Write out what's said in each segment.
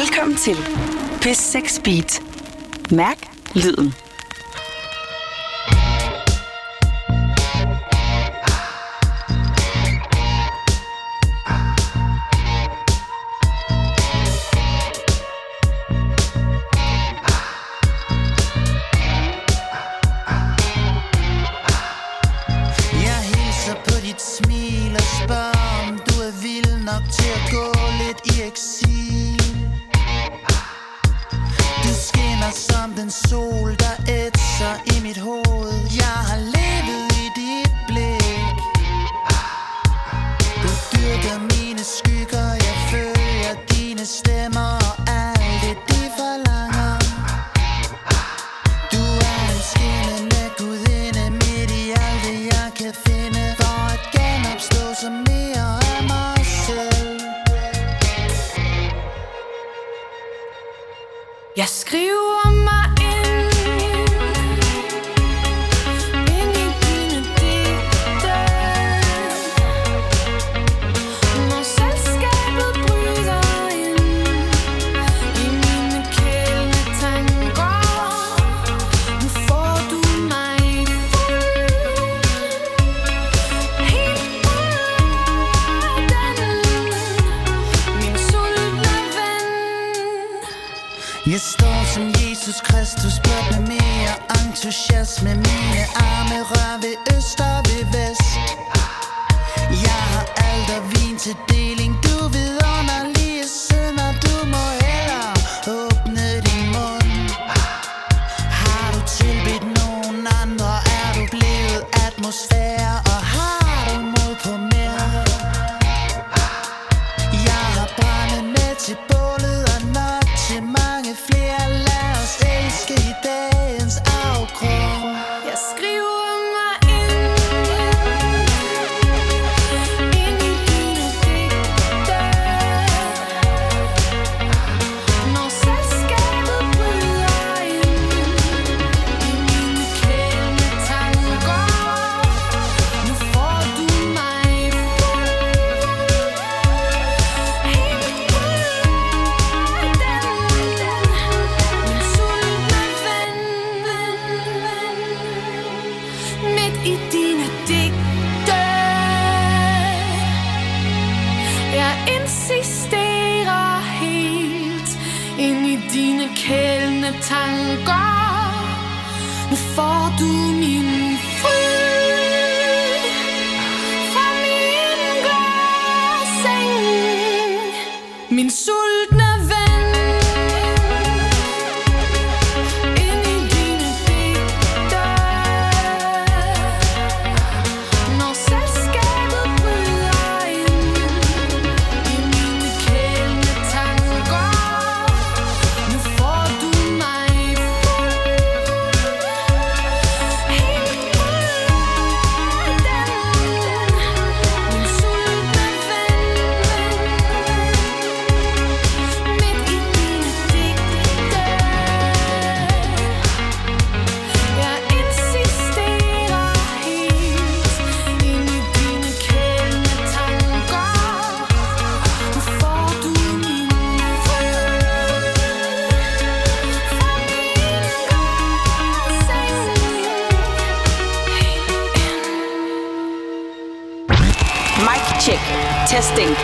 Velkommen til P6 Beat. Mærk lyden.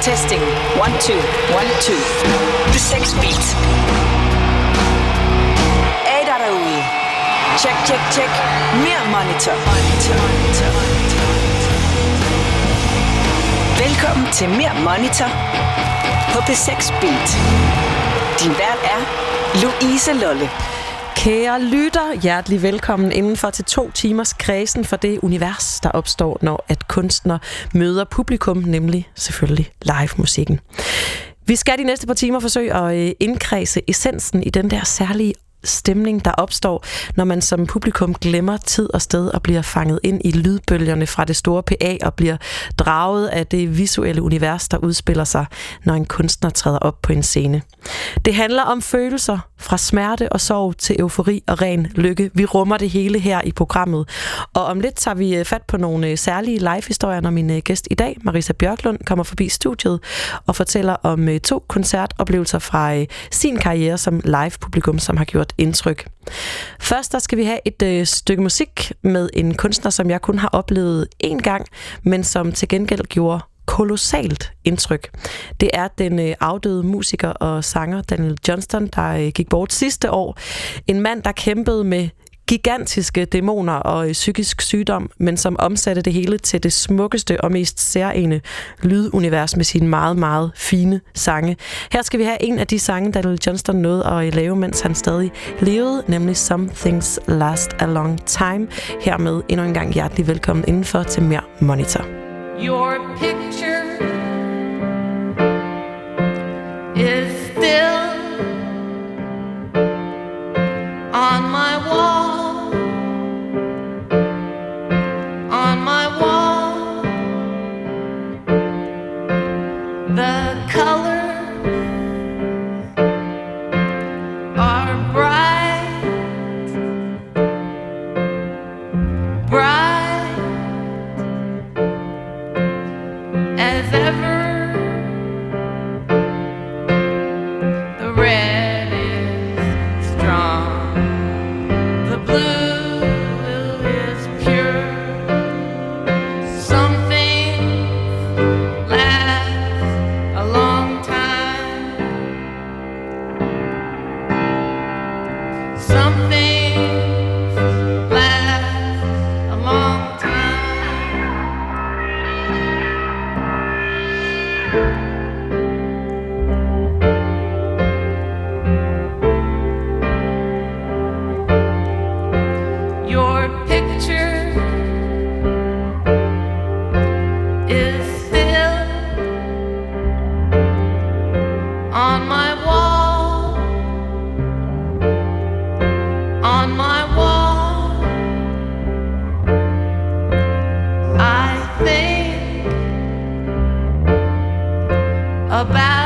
Testing. One, two, one, two. The sex beat. Hey, der derude. Check, check, check. Mere monitor. Monitor, monitor, monitor. Velkommen til Mere Monitor på P6 Beat. Din vært er Louise Lolle. Kære lytter, hjertelig velkommen indenfor til to timers kredsen for det univers, der opstår, når at kunstner møder publikum, nemlig selvfølgelig live-musikken. Vi skal de næste par timer forsøge at øh, indkredse essensen i den der særlige stemning, der opstår, når man som publikum glemmer tid og sted og bliver fanget ind i lydbølgerne fra det store PA og bliver draget af det visuelle univers, der udspiller sig, når en kunstner træder op på en scene. Det handler om følelser fra smerte og sorg til eufori og ren lykke. Vi rummer det hele her i programmet. Og om lidt tager vi øh, fat på nogle øh, særlige live-historier, når min øh, gæst i dag, Marisa Bjørklund, kommer forbi studiet og fortæller om to koncertoplevelser fra sin karriere som live-publikum, som har gjort indtryk. Først der skal vi have et øh, stykke musik med en kunstner, som jeg kun har oplevet én gang, men som til gengæld gjorde kolossalt indtryk. Det er den øh, afdøde musiker og sanger Daniel Johnston, der øh, gik bort sidste år. En mand, der kæmpede med gigantiske dæmoner og øh, psykisk sygdom, men som omsatte det hele til det smukkeste og mest særlige lydunivers med sine meget, meget fine sange. Her skal vi have en af de sange, Daniel Johnston nåede at øh, lave, mens han stadig levede, nemlig Some Things Last a Long Time. Hermed endnu en gang hjertelig velkommen indenfor til mere Monitor. Your picture is still on my wall. The about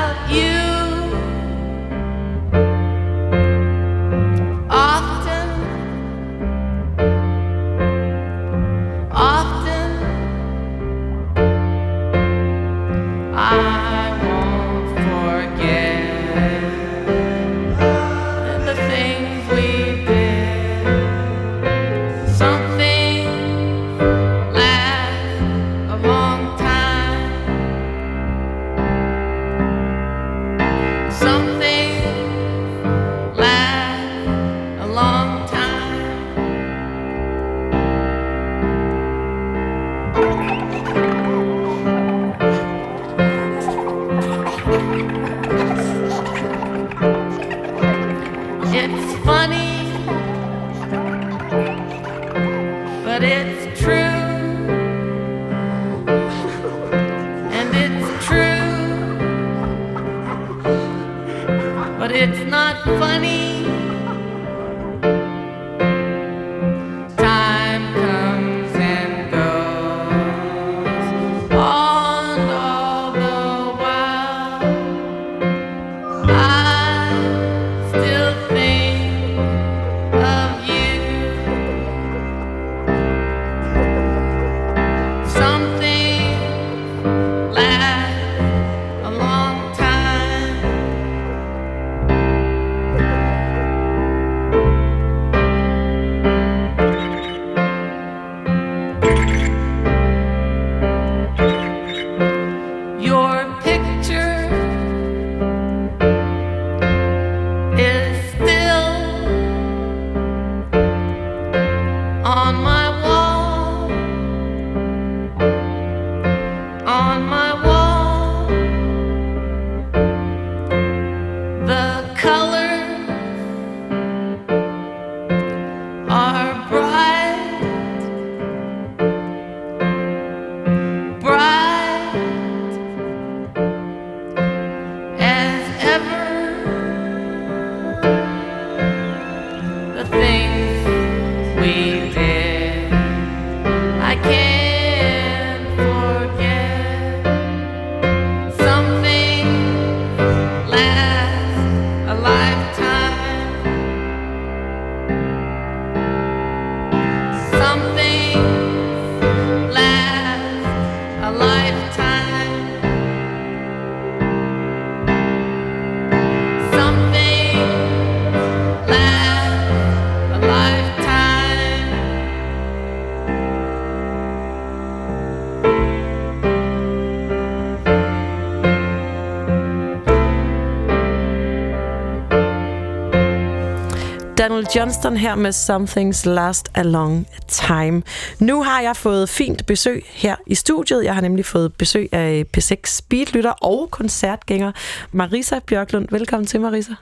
Daniel Johnston her med Something's Last a Long Time. Nu har jeg fået fint besøg her i studiet. Jeg har nemlig fået besøg af P6 Speedlytter og koncertgænger Marisa Bjørklund. Velkommen til, Marisa.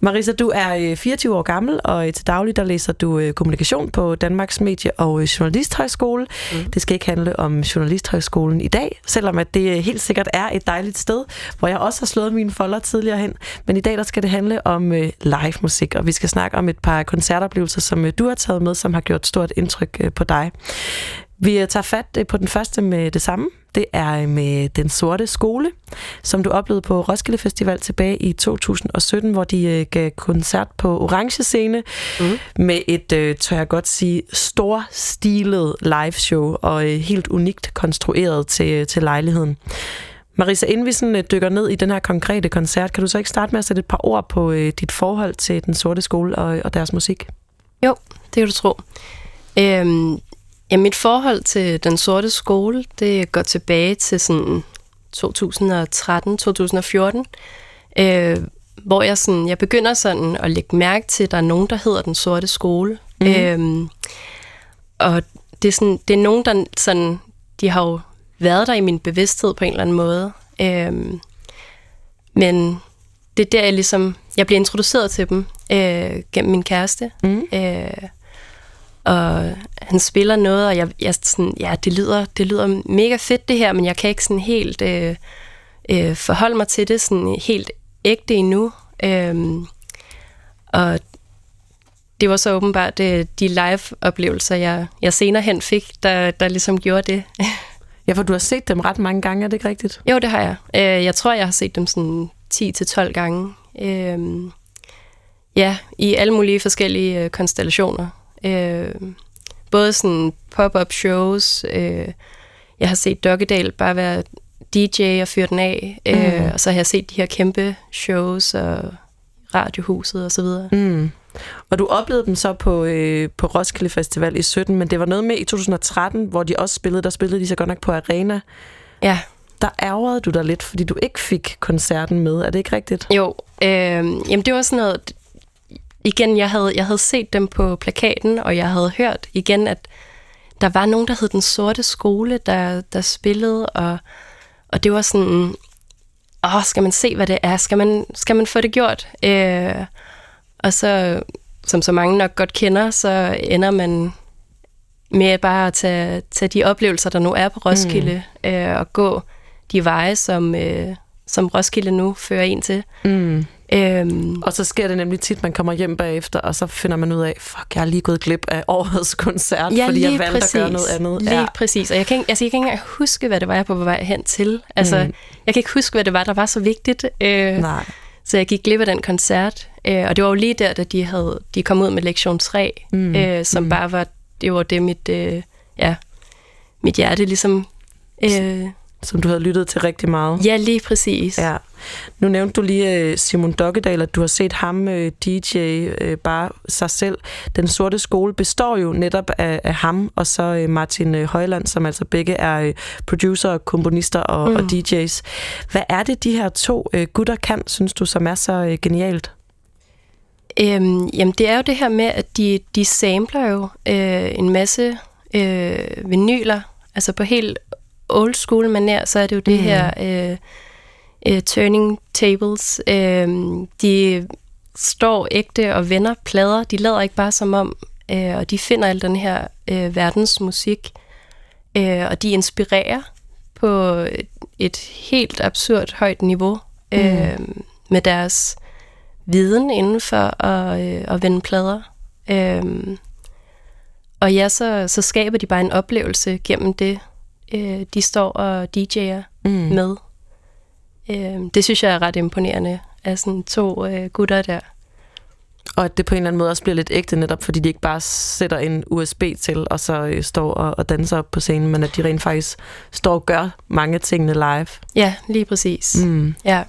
Marisa, du er øh, 24 år gammel, og øh, til daglig der læser du øh, kommunikation på Danmarks Medie- og øh, Journalisthøjskole. Mm. Det skal ikke handle om Journalisthøjskolen i dag, selvom at det øh, helt sikkert er et dejligt sted, hvor jeg også har slået mine folder tidligere hen. Men i dag der skal det handle om øh, live musik, og vi skal snakke om et par koncertoplevelser, som øh, du har taget med, som har gjort stort indtryk øh, på dig. Vi tager fat øh, på den første med det samme. Det er øh, med Den Sorte Skole, som du oplevede på Roskilde Festival tilbage i 2017, hvor de øh, gav koncert på Orange Scene mm. med et, tør jeg godt sige, storstilet liveshow og helt unikt konstrueret til, til lejligheden. Marisa, inden vi sådan, dykker ned i den her konkrete koncert, kan du så ikke starte med at sætte et par ord på dit forhold til Den Sorte Skole og, og deres musik? Jo, det kan du tro. Øhm, ja, mit forhold til den sorte skole, det går tilbage til sådan 2013-2014, øh, hvor jeg, sådan, jeg begynder sådan at lægge mærke til, at der er nogen, der hedder den sorte skole. Mm. Øhm, og det er, sådan, det er nogen, der sådan, de har jo været der i min bevidsthed på en eller anden måde. Øhm, men det er der, jeg ligesom, jeg bliver introduceret til dem øh, gennem min kæreste. Mm. Øh, og han spiller noget, og jeg, jeg sådan, ja, det lyder, det lyder mega fedt det her, men jeg kan ikke sådan helt øh, øh, forholde mig til det sådan helt ægte endnu. Øhm, og det var så åbenbart øh, de live-oplevelser, jeg, jeg senere hen fik, der, der ligesom gjorde det. Ja, for du har set dem ret mange gange, er det ikke rigtigt? jo, det har jeg. Øh, jeg tror, jeg har set dem sådan 10-12 gange. Øhm, ja, i alle mulige forskellige øh, konstellationer. Øh, både sådan pop-up shows. Øh, jeg har set Dokkedal bare være DJ og fyre den af. Øh, Mm. Og så har jeg set de her kæmpe shows og radiohuset og så videre. Mm. Og du oplevede dem så på, øh, på Roskilde Festival i 17, men det var noget med i 2013, hvor de også spillede, der spillede de så godt nok på Arena. Ja, Der ærgerede du dig lidt, fordi du ikke fik koncerten med. Er det ikke rigtigt? jo. Øh, jamen det var sådan noget... Igen, jeg havde, jeg havde set dem på plakaten, og jeg havde hørt igen, at der var nogen, der hed Den Sorte Skole, der, der spillede, og, og det var sådan, åh, skal man se, hvad det er? Skal man, skal man få det gjort? Øh, og så, som så mange nok godt kender, så ender man med bare at tage, tage de oplevelser, der nu er på Roskilde, mm. øh, og gå de veje, som, øh, som Roskilde nu fører en til. Mm. Øhm, Og så sker det nemlig tit, man kommer hjem bagefter, og så finder man ud af, fuck, jeg er lige gået glip af årets koncert, fordi jeg valgte at gøre noget andet. Lige ja. præcis. Og jeg kan, ikke, altså, jeg kan ikke engang huske, hvad det var, jeg på vej hen til. Altså, Mm. jeg kan ikke huske, hvad det var, der var så vigtigt. Øh, Nej. Så jeg gik glip af den koncert. Øh, og det var jo lige der, da de, havde, de kom ud med lektion 3, Mm. øh, som mm. bare var, det var det, mit, øh, ja, mit hjerte ligesom... Øh, Som du havde lyttet til rigtig meget. ja, lige præcis. Ja. Nu nævnte du lige øh, Simon Dokkedal, at du har set ham øh, DJ øh, bare sig selv. Den sorte skole består jo netop af, af ham og så Martin Højland, som altså begge er producer, komponister og, mm. og DJ's. Hvad er det, de her to gutter kan, synes du, som er så genialt? Øhm, jamen, det er jo det her med, at de, de samler jo øh, en masse øh, vinyler. Altså på helt old school manér, så er det jo det Mhm. her øh, øh, turning tables. Øh, de står ægte og vender plader. De lader ikke bare som om, øh, og de finder al den her øh, verdensmusik. Øh, og de inspirerer på et, et helt absurd højt niveau øh, med deres viden inden for at, øh, at vende plader. Øhm, og ja, så, så skaber de bare en oplevelse gennem det, øh, de står og DJ'er Mm. mm. med. Øhm, det synes jeg er ret imponerende af sådan to øh, gutter der. Og at det på en eller anden måde også bliver lidt ægte, netop fordi de ikke bare sætter en USB til, og så øh, står og, og danser op på scenen, men at de rent faktisk står og gør mange af tingene live. Ja, lige præcis. Mm. Mm. Ja.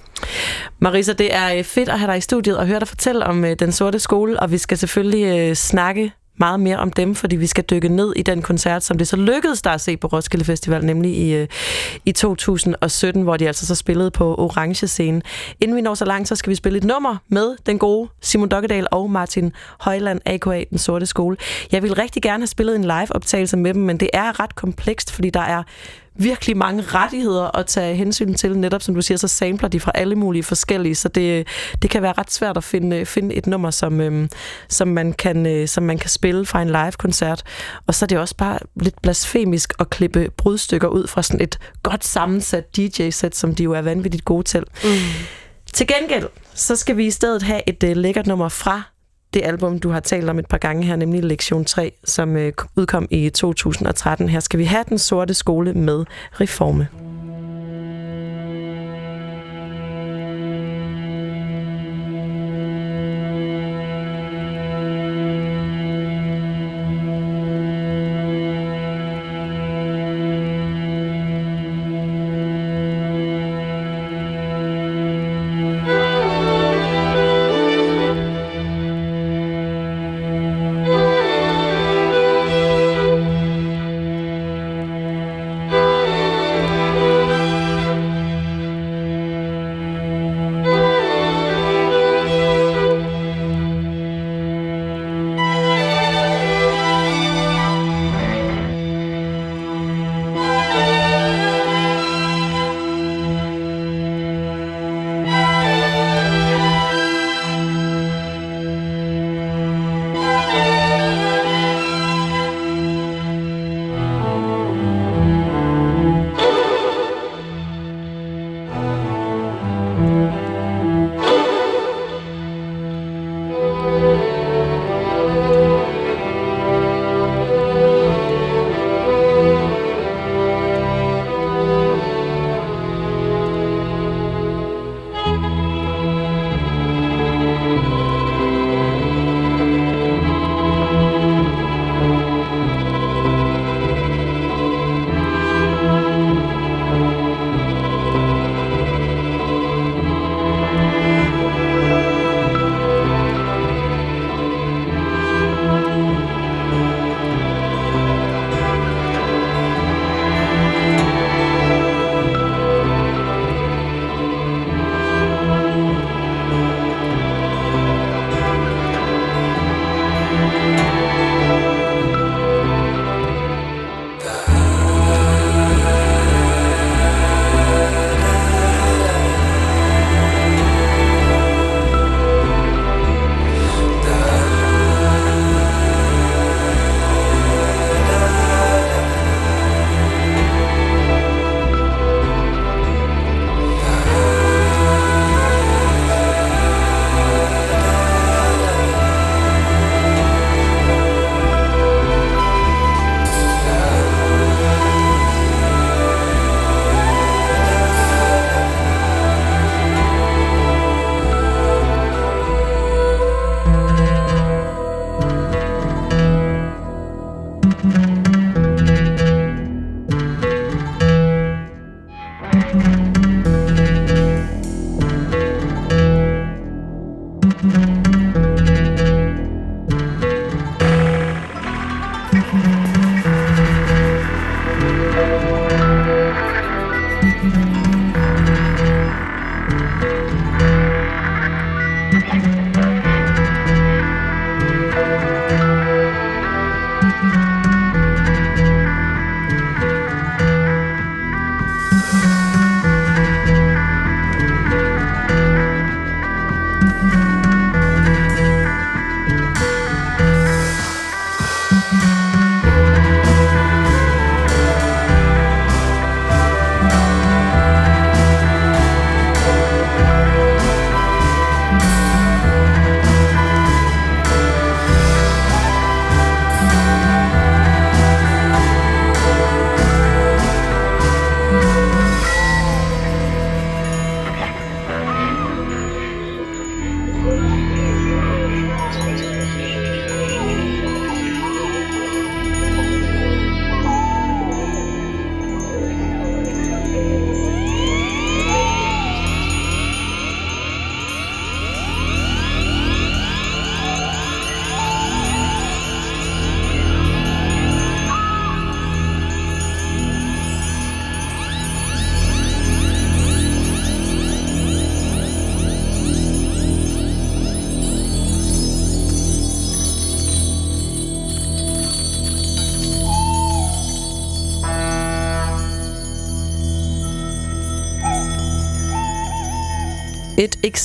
Marisa, det er øh, fedt at have dig i studiet og høre dig fortælle om øh, Den Sorte Skole, og vi skal selvfølgelig øh, snakke meget mere om dem, fordi vi skal dykke ned i den koncert, som det så lykkedes der at se på Roskilde Festival, nemlig i, øh, i 2017, hvor de altså så spillede på Orange Scene. Inden vi når så langt, så skal vi spille et nummer med den gode Simon Dokkedal og Martin Højland, a.k.a. Den Sorte Skole. Jeg vil rigtig gerne have spillet en live-optagelse med dem, men det er ret komplekst, fordi der er virkelig mange rettigheder at tage hensyn til. Netop som du siger, så sampler de fra alle mulige forskellige, så det, det kan være ret svært at finde, finde et nummer, som, øhm, som, man kan, øh, som man kan spille fra en live-koncert. Og så er det også bare lidt blasfemisk at klippe brudstykker ud fra sådan et godt sammensat DJ-sæt, som de jo er vanvittigt gode til. Mm. Til gengæld, så skal vi i stedet have et øh, lækkert nummer fra det album, du har talt om et par gange her, nemlig Lektion 3, som øh, udkom i 2013. Her skal vi have Den Sorte Skole med Reforme.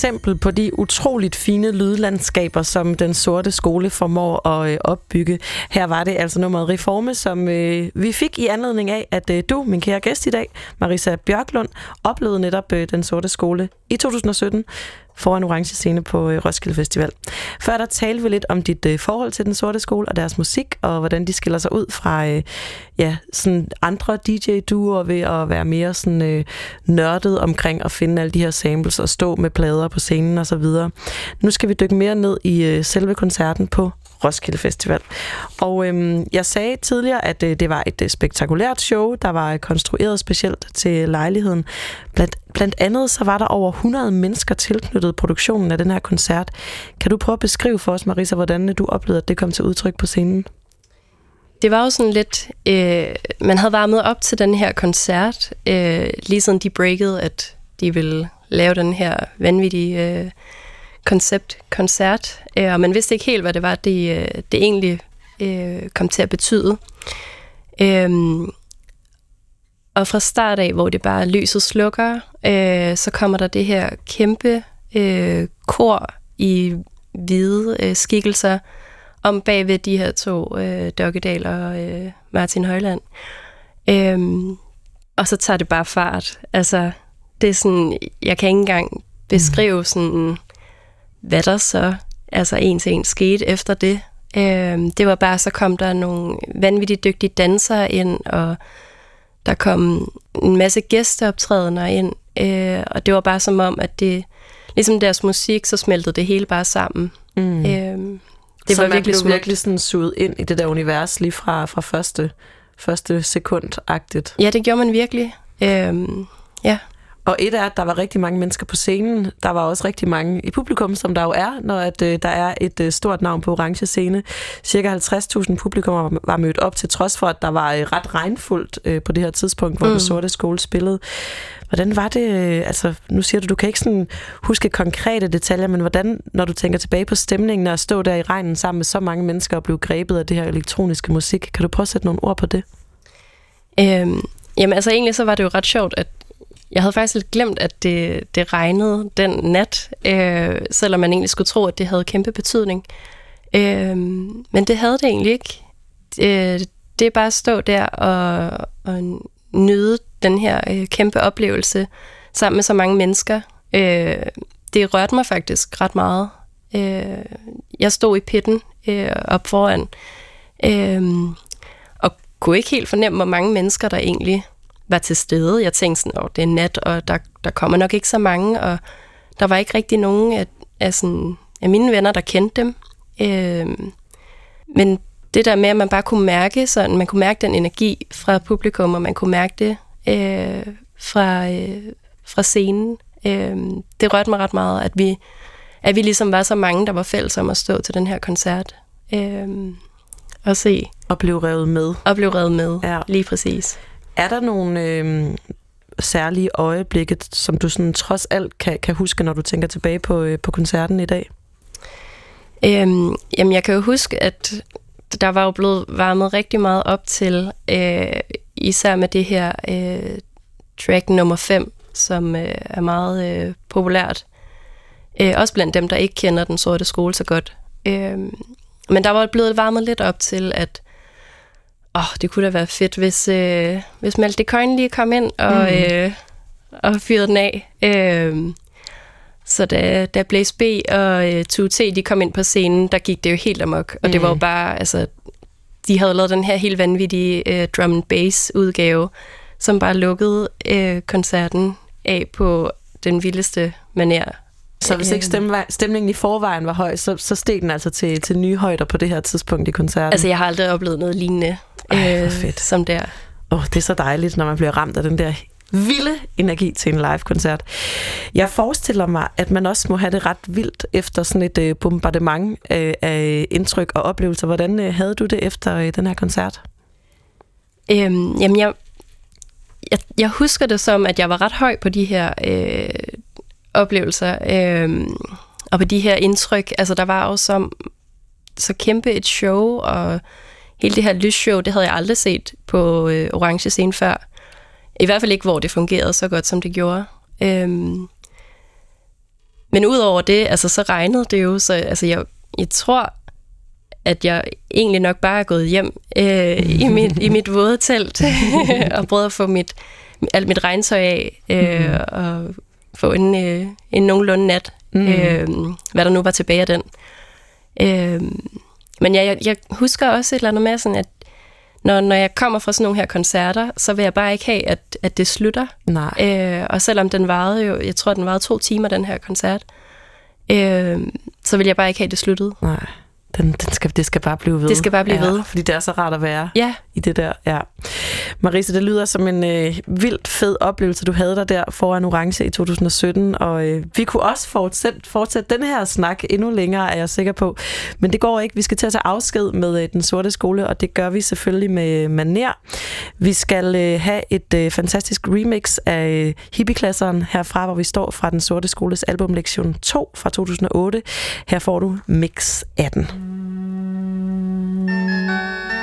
Eksempel på de utroligt fine lydlandskaber, som den sorte skole formår at øh, opbygge. Her var det altså nummeret Reforme, som øh, vi fik i anledning af, at øh, du, min kære gæst i dag, Marisa Bjørklund, oplevede netop øh, den sorte skole i 2017 foran Orange Scene på øh, Roskilde Festival. Før der talte vi lidt om dit øh, forhold til den sorte skole og deres musik, og hvordan de skiller sig ud fra øh, ja, sådan andre DJ-duoer ved at være mere sådan, øh, nørdet omkring at finde alle de her samples og stå med plader på scenen og så videre. Nu skal vi dykke mere ned i øh, selve koncerten på Roskilde Festival. Og øhm, jeg sagde tidligere, at øh, det var et øh, spektakulært show, der var øh, konstrueret specielt til lejligheden. Blandt, blandt andet så var der over 100 mennesker tilknyttet produktionen af den her koncert. Kan du prøve at beskrive for os, Marisa, hvordan øh, du oplevede, at det kom til udtryk på scenen? Det var jo sådan lidt, øh, man havde varmet op til den her koncert, øh, lige siden de breakede, at de ville lave den her vanvittige øh, koncept-koncert, øh, og man vidste ikke helt, hvad det var, det, øh, det egentlig øh, kom til at betyde. Øh, og fra start af, hvor det bare lyset slukker, øh, så kommer der det her kæmpe øh, kor i hvide øh, skikkelser om bagved de her to, øh, Dokkedal og øh, Martin Højland. Øhm, og så tager det bare fart. Altså, det er sådan, jeg kan ikke engang beskrive sådan, hvad der så altså en til en skete efter det. Øhm, det var bare, så kom der nogle vanvittigt dygtige dansere ind, og der kom en masse gæsteoptrædener ind, øh, og det var bare som om, at det, ligesom deres musik, så smeltede det hele bare sammen. Mm. Øhm, Det så var var man virkelig blev smukt. virkelig sådan suget ind i det der univers lige fra, fra første, første sekund-agtigt. Ja, det gjorde man virkelig. Øhm, ja. Og et er, at der var rigtig mange mennesker på scenen. Der var også rigtig mange i publikum, som der jo er, når at, øh, der er et øh, stort navn på Orange Scene. Cirka 50.000 publikummer var, mødt op, til trods for, at der var øh, ret regnfuldt øh, på det her tidspunkt, hvor mm. den sorte skole spillede. Hvordan var det, øh, altså nu siger du, du kan ikke sådan huske konkrete detaljer, men hvordan, når du tænker tilbage på stemningen og stå der i regnen sammen med så mange mennesker og blive grebet af det her elektroniske musik, kan du prøve at sætte nogle ord på det? Øhm, jamen altså egentlig så var det jo ret sjovt, at jeg havde faktisk lidt glemt, at det, det regnede den nat, øh, selvom man egentlig skulle tro, at det havde kæmpe betydning. Øh, men det havde det egentlig ikke. Øh, det er bare at stå der og, og nyde den her øh, kæmpe oplevelse sammen med så mange mennesker. Øh, det rørte mig faktisk ret meget. Øh, jeg stod i pitten øh, op foran, øh, og kunne ikke helt fornemme, hvor mange mennesker der egentlig var til stede. Jeg tænkte sådan, at det er nat, og der, der kommer nok ikke så mange, og der var ikke rigtig nogen af, af, sådan, af mine venner, der kendte dem. Øh, men det der med, at man bare kunne mærke sådan, man kunne mærke den energi fra publikum, og man kunne mærke det øh, fra, øh, fra scenen. Øh, det rørte mig ret meget, at vi, at vi ligesom var så mange, der var fælles om at stå til den her koncert. Øh, og se Og blive revet med. og blive revet med. Ja. Lige præcis. Er der nogle øh, særlige øjeblikke, som du sådan trods alt kan, kan huske, når du tænker tilbage på, øh, på koncerten i dag? Øhm, jamen, jeg kan jo huske, at der var jo blevet varmet rigtig meget op til, øh, især med det her øh, track nummer 5, som øh, er meget øh, populært. Øh, også blandt dem, der ikke kender den sorte skole så godt. Øh, men der var blevet varmet lidt op til, at åh, det kunne da være fedt, hvis, øh, hvis Malte Coyne lige kom ind og, mm. øh, og fyrede den af. Øh, så da, da Blaze B og øh, 2T de kom ind på scenen, der gik det jo helt amok. Og mm. det var jo bare, altså, de havde lavet den her helt vanvittige øh, drum and bass udgave, som bare lukkede øh, koncerten af på den vildeste manér. Så hvis ikke stemme, stemningen i forvejen var høj, så, så steg den altså til, til nye højder på det her tidspunkt i koncerten. Altså, jeg har aldrig oplevet noget lignende Ej, hvor fedt. som der. Åh, oh, det er så dejligt, når man bliver ramt af den der vilde energi til en live-koncert. Jeg forestiller mig, at man også må have det ret vildt efter sådan et øh, bombardement øh, af indtryk og oplevelser. Hvordan øh, havde du det efter øh, den her koncert? Øhm, jamen, jeg, jeg, jeg husker det som, at jeg var ret høj på de her øh, oplevelser, øh, og på de her indtryk. Altså, der var jo som, så kæmpe et show, og hele det her lysshow, det havde jeg aldrig set på øh, Orange Scene før. I hvert fald ikke, hvor det fungerede så godt, som det gjorde. Øhm, men udover det, altså, så regnede det jo, så altså, jeg, jeg tror, at jeg egentlig nok bare er gået hjem øh, i, mit, i mit våde telt og prøvet at få mit, alt mit regntøj af øh, mm. og få en, øh, en nogenlunde nat, mm. øh, hvad der nu var tilbage af den. Øh, men jeg, jeg, jeg husker også et eller andet med, sådan at når, når jeg kommer fra sådan nogle her koncerter, så vil jeg bare ikke have, at, at det slutter. Nej. Øh, og selvom den varede jo, jeg tror, den varede to timer, den her koncert, øh, så vil jeg bare ikke have, at det sluttede. Nej. Den, den skal, det skal bare blive ved. Det skal bare blive ja, ved. Fordi det er så rart at være Ja, i det der. Ja. Marisa, det lyder som en øh, vildt fed oplevelse, du havde der der foran Orange i 2017, og øh, vi kunne også fortsætte, fortsætte den her snak endnu længere, er jeg sikker på. Men det går ikke. Vi skal til at tage afsked med øh, Den Sorte Skole, og det gør vi selvfølgelig med Maner. Vi skal øh, have et øh, fantastisk remix af øh, hippieklasseren herfra, hvor vi står fra Den Sorte Skoles album Lektion 2 fra 2008. Her får du Mix 18. thank you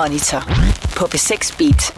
Monitor på B6 Beat.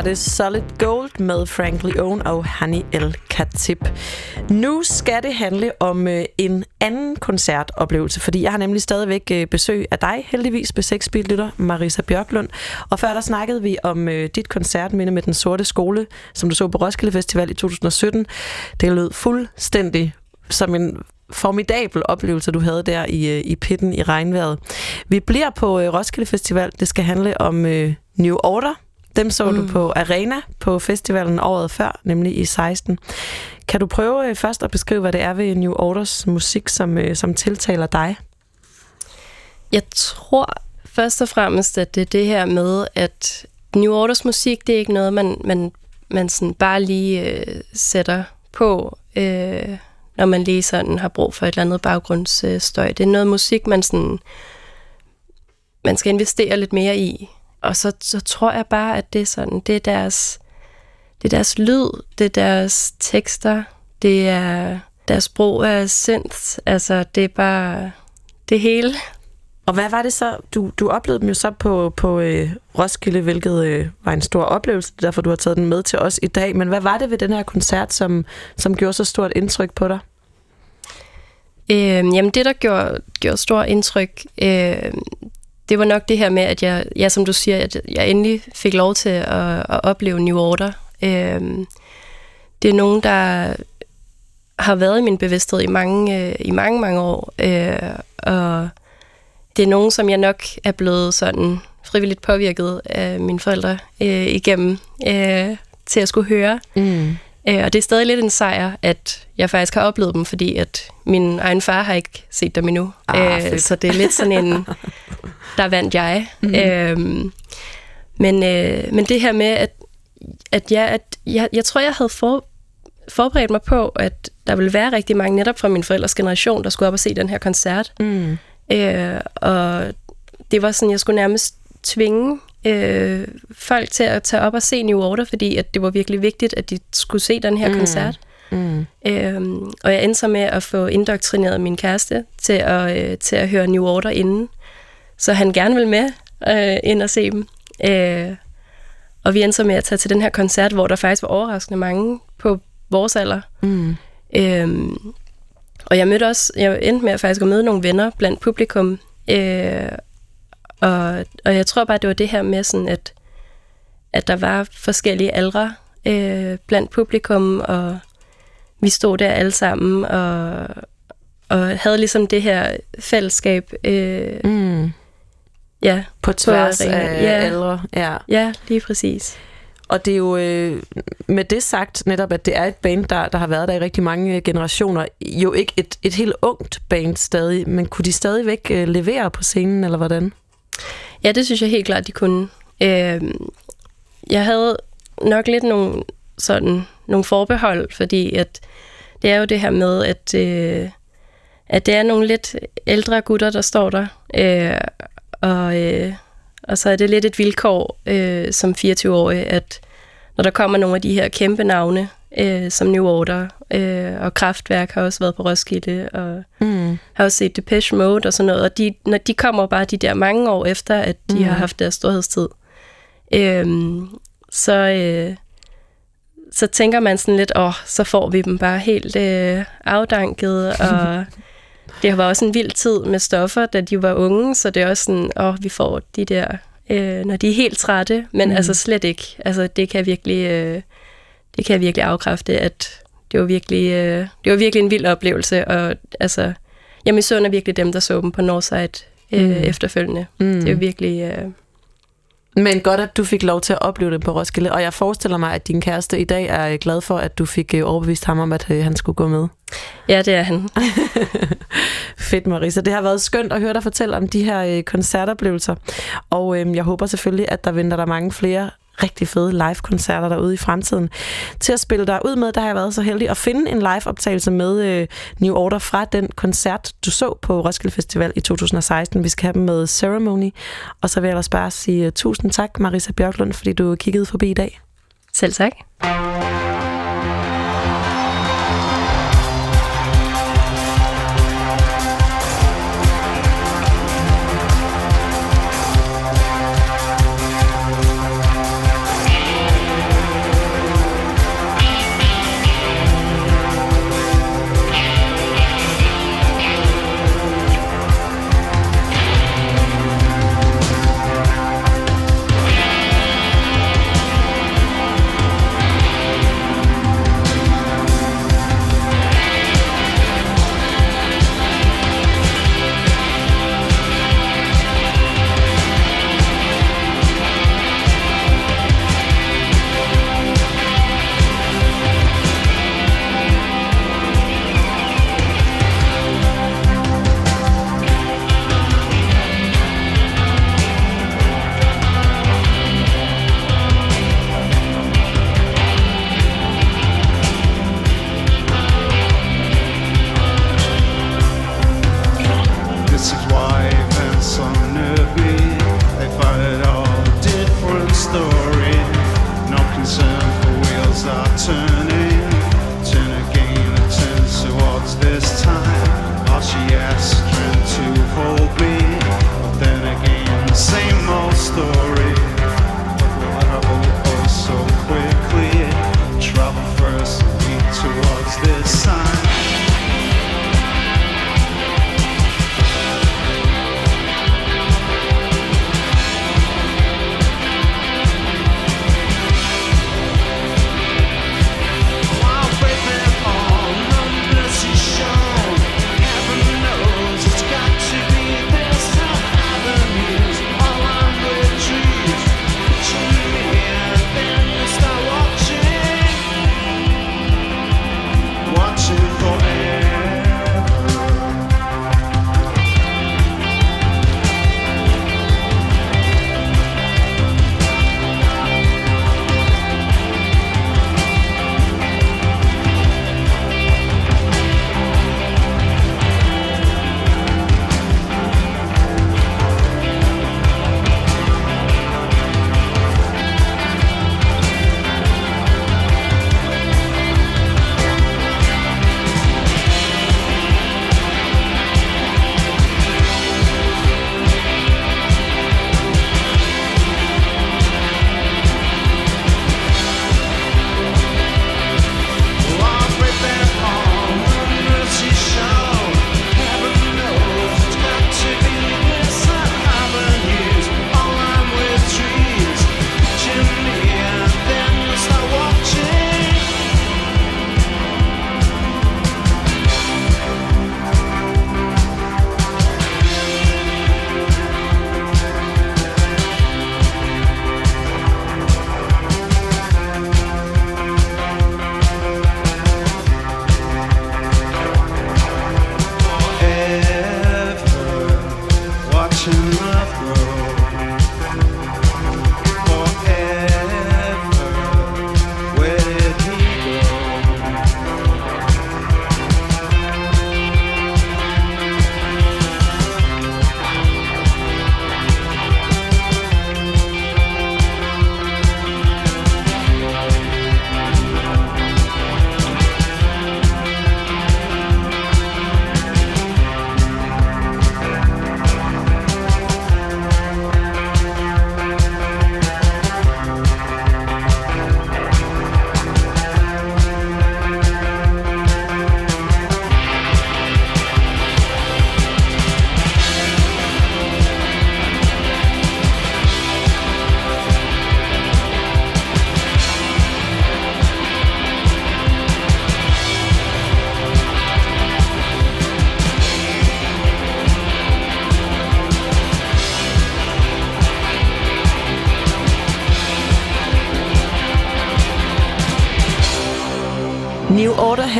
Var det Solid Gold med Frank Leone og Hani El Khatib. Nu skal det handle om øh, en anden koncertoplevelse, fordi jeg har nemlig stadigvæk øh, besøg af dig, heldigvis på 6 Marisa Bjørklund. Og før der snakkede vi om øh, dit koncertminde med Den Sorte Skole, som du så på Roskilde Festival i 2017. Det lød fuldstændig som en formidabel oplevelse, du havde der i, øh, i pitten i regnvejret. Vi bliver på øh, Roskilde Festival. Det skal handle om øh, New Order. Dem så mm. du på Arena på festivalen året før, nemlig i 16. Kan du prøve øh, først at beskrive, hvad det er ved New Orders musik, som, øh, som tiltaler dig? Jeg tror først og fremmest, at det er det her med, at New Orders musik, det er ikke noget, man, man, man sådan bare lige øh, sætter på, øh, når man lige sådan har brug for et eller andet baggrundsstøj. Det er noget musik, man sådan man skal investere lidt mere i. Og så, så tror jeg bare, at det er sådan, det er deres, det er deres lyd, det er deres tekster, det er deres brug af synth, altså det er bare det hele. Og hvad var det så? Du, du oplevede dem jo så på, på øh, Roskilde, hvilket øh, var en stor oplevelse, derfor du har taget den med til os i dag. Men hvad var det ved den her koncert, som, som gjorde så stort indtryk på dig? Øh, jamen det, der gjorde, gjorde stort indtryk, øh, det var nok det her med, at jeg, ja, som du siger, at jeg endelig fik lov til at, at opleve New Order. Øhm, det er nogen, der har været i min bevidsthed i mange, øh, i mange, mange år. Øh, og det er nogen, som jeg nok er blevet sådan frivilligt påvirket af mine forældre øh, igennem øh, til at skulle høre. Mm. Øh, og det er stadig lidt en sejr, at jeg faktisk har oplevet dem, fordi at min egen far har ikke set dem endnu. Ah, fedt. så det er lidt sådan en, der vandt jeg. Mm. Øhm, men, øh, men det her med, at, at, jeg, at jeg, jeg tror, jeg havde for, forberedt mig på, at der ville være rigtig mange netop fra min forældres generation, der skulle op og se den her koncert. Mm. Øh, og det var sådan, jeg skulle nærmest tvinge øh, folk til at tage op og se New Order, fordi at det var virkelig vigtigt, at de skulle se den her mm. koncert. Mm. Øhm, og jeg endte så med at få indoktrineret min kæreste til at, øh, til at høre New Order inden, så han gerne vil med øh, ind og se dem. Øh, og vi endte så med at tage til den her koncert, hvor der faktisk var overraskende mange på vores alder. Mm. Øhm, og jeg mødte også, jeg endte med at faktisk at møde nogle venner blandt publikum, øh, og, og jeg tror bare, det var det her med sådan, at, at der var forskellige aldre øh, blandt publikum, og vi stod der alle sammen, og, og havde ligesom det her fællesskab, øh, Mm. ja, På tværs arenaen. af ja, aldre. Ja. ja, lige præcis. Og det er jo øh, med det sagt netop, at det er et band, der, der har været der i rigtig mange øh, generationer. Jo ikke et, et helt ungt band stadig, men kunne de stadigvæk øh, levere på scenen, eller hvordan? Ja, det synes jeg helt klart, de kunne. Øh, jeg havde nok lidt nogle, sådan, nogle forbehold, fordi at det er jo det her med, at, øh, at det er nogle lidt ældre gutter, der står der. Øh, og, øh, og så er det lidt et vilkår øh, som 24-årig, at når der kommer nogle af de her kæmpe navne, øh, som New Order øh, og Kraftværk har også været på Roskilde, og Mm. har også set Depeche Mode og sådan noget, og de, når de kommer bare de der mange år efter, at de mm. har haft deres storhedstid, øhm, så, øh, så tænker man sådan lidt, åh, oh, så får vi dem bare helt øh, afdanket, og det var også en vild tid med stoffer, da de var unge, så det er også sådan, åh, oh, vi får de der, øh, når de er helt trætte, men mm. altså slet ikke. Altså det kan virkelig, øh, det kan jeg virkelig afkræfte, at det var virkelig, øh, det var virkelig en vild oplevelse, og altså, jeg misunder virkelig dem, der så dem på Northside øh, Mm. efterfølgende. Mm. Det var virkelig... Øh, Men godt, at du fik lov til at opleve det på Roskilde, og jeg forestiller mig, at din kæreste i dag er glad for, at du fik øh, overbevist ham om, at øh, han skulle gå med. ja, det er han. Fedt, Marisa. Det har været skønt at høre dig fortælle om de her øh, koncertoplevelser, og øh, jeg håber selvfølgelig, at der venter der mange flere rigtig fede live-koncerter derude i fremtiden. Til at spille dig ud med, der har jeg været så heldig at finde en live-optagelse med øh, New Order fra den koncert, du så på Roskilde Festival i 2016. Vi skal have dem med Ceremony. Og så vil jeg ellers bare sige øh, tusind tak, Marisa Bjørklund, fordi du kiggede forbi i dag. Selv tak.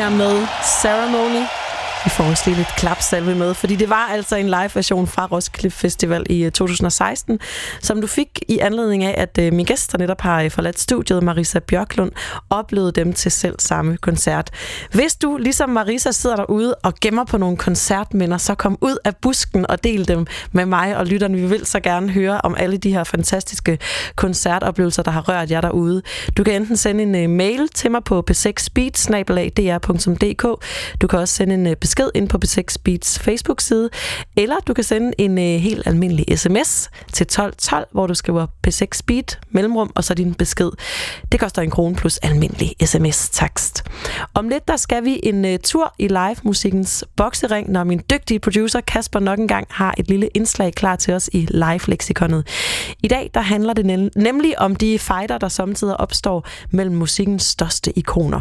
Her med Ceremony. Vi får også lige lidt klapsalve med, fordi det var altså en live-version fra Roskilde Festival i øh, 2016, som du fik i anledning af, at øh, min gæst, der netop har øh, forladt studiet, Marisa Bjørklund, oplevede dem til selv samme koncert. Hvis du, ligesom Marisa, sidder derude og gemmer på nogle koncertminder, så kom ud af busken og del dem med mig og lytterne. Vi vil så gerne høre om alle de her fantastiske koncertoplevelser, der har rørt jer derude. Du kan enten sende en øh, mail til mig på p6speed.dr.dk. Du kan også sende en øh, besked ind på P6 Beats Facebook-side, eller du kan sende en øh, helt almindelig sms til 1212, hvor du skriver P6 Beat, mellemrum, og så din besked. Det koster en krone plus almindelig sms-takst. Om lidt, der skal vi en uh, tur i live-musikkens boksering, når min dygtige producer Kasper nok engang har et lille indslag klar til os i live-leksikonet. I dag, der handler det nem- nemlig om de fighter, der samtidig opstår mellem musikkens største ikoner.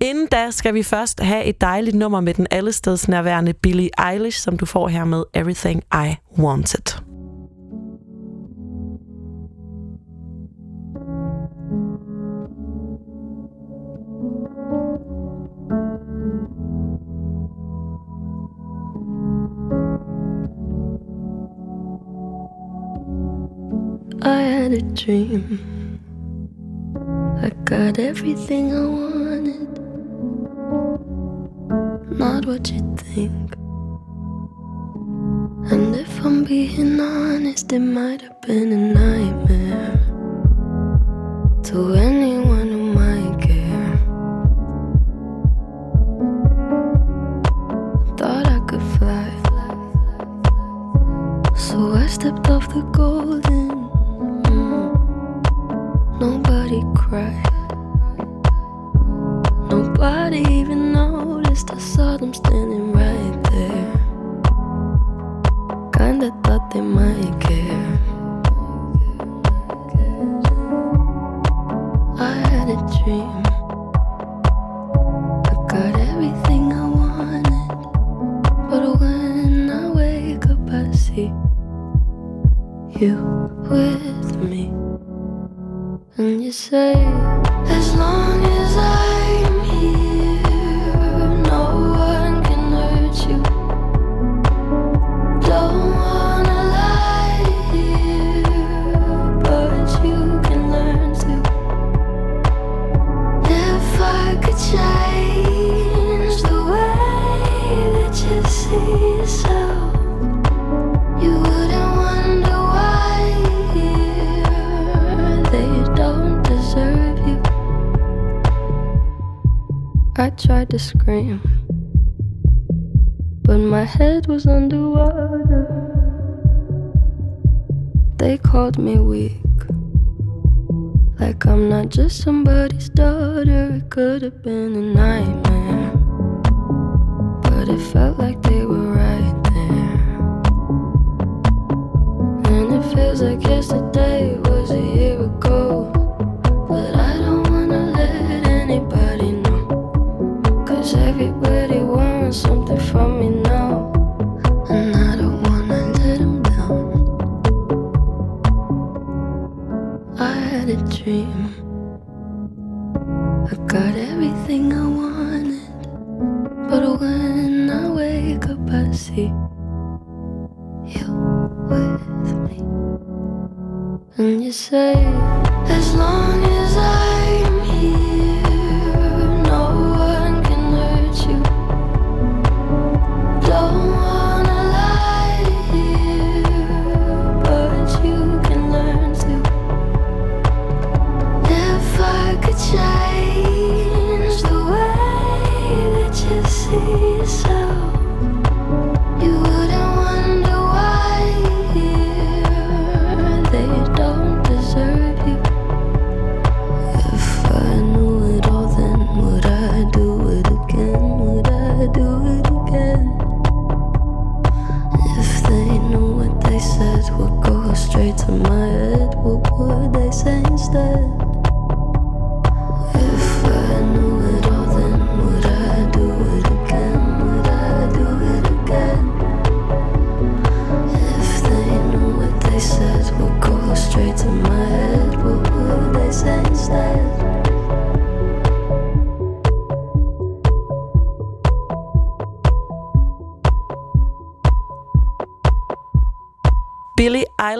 Inden da skal vi først have et dejligt nummer med den allesteds nærværende Billie Eilish, som du får her med Everything I Wanted. I had a dream. I got everything I wanted. Not what you think. And if I'm being honest, it might have been a nightmare to anyone who might care. Thought I could fly. So I stepped off the golden. Nobody even noticed. I saw them standing right there. Kinda thought they might care.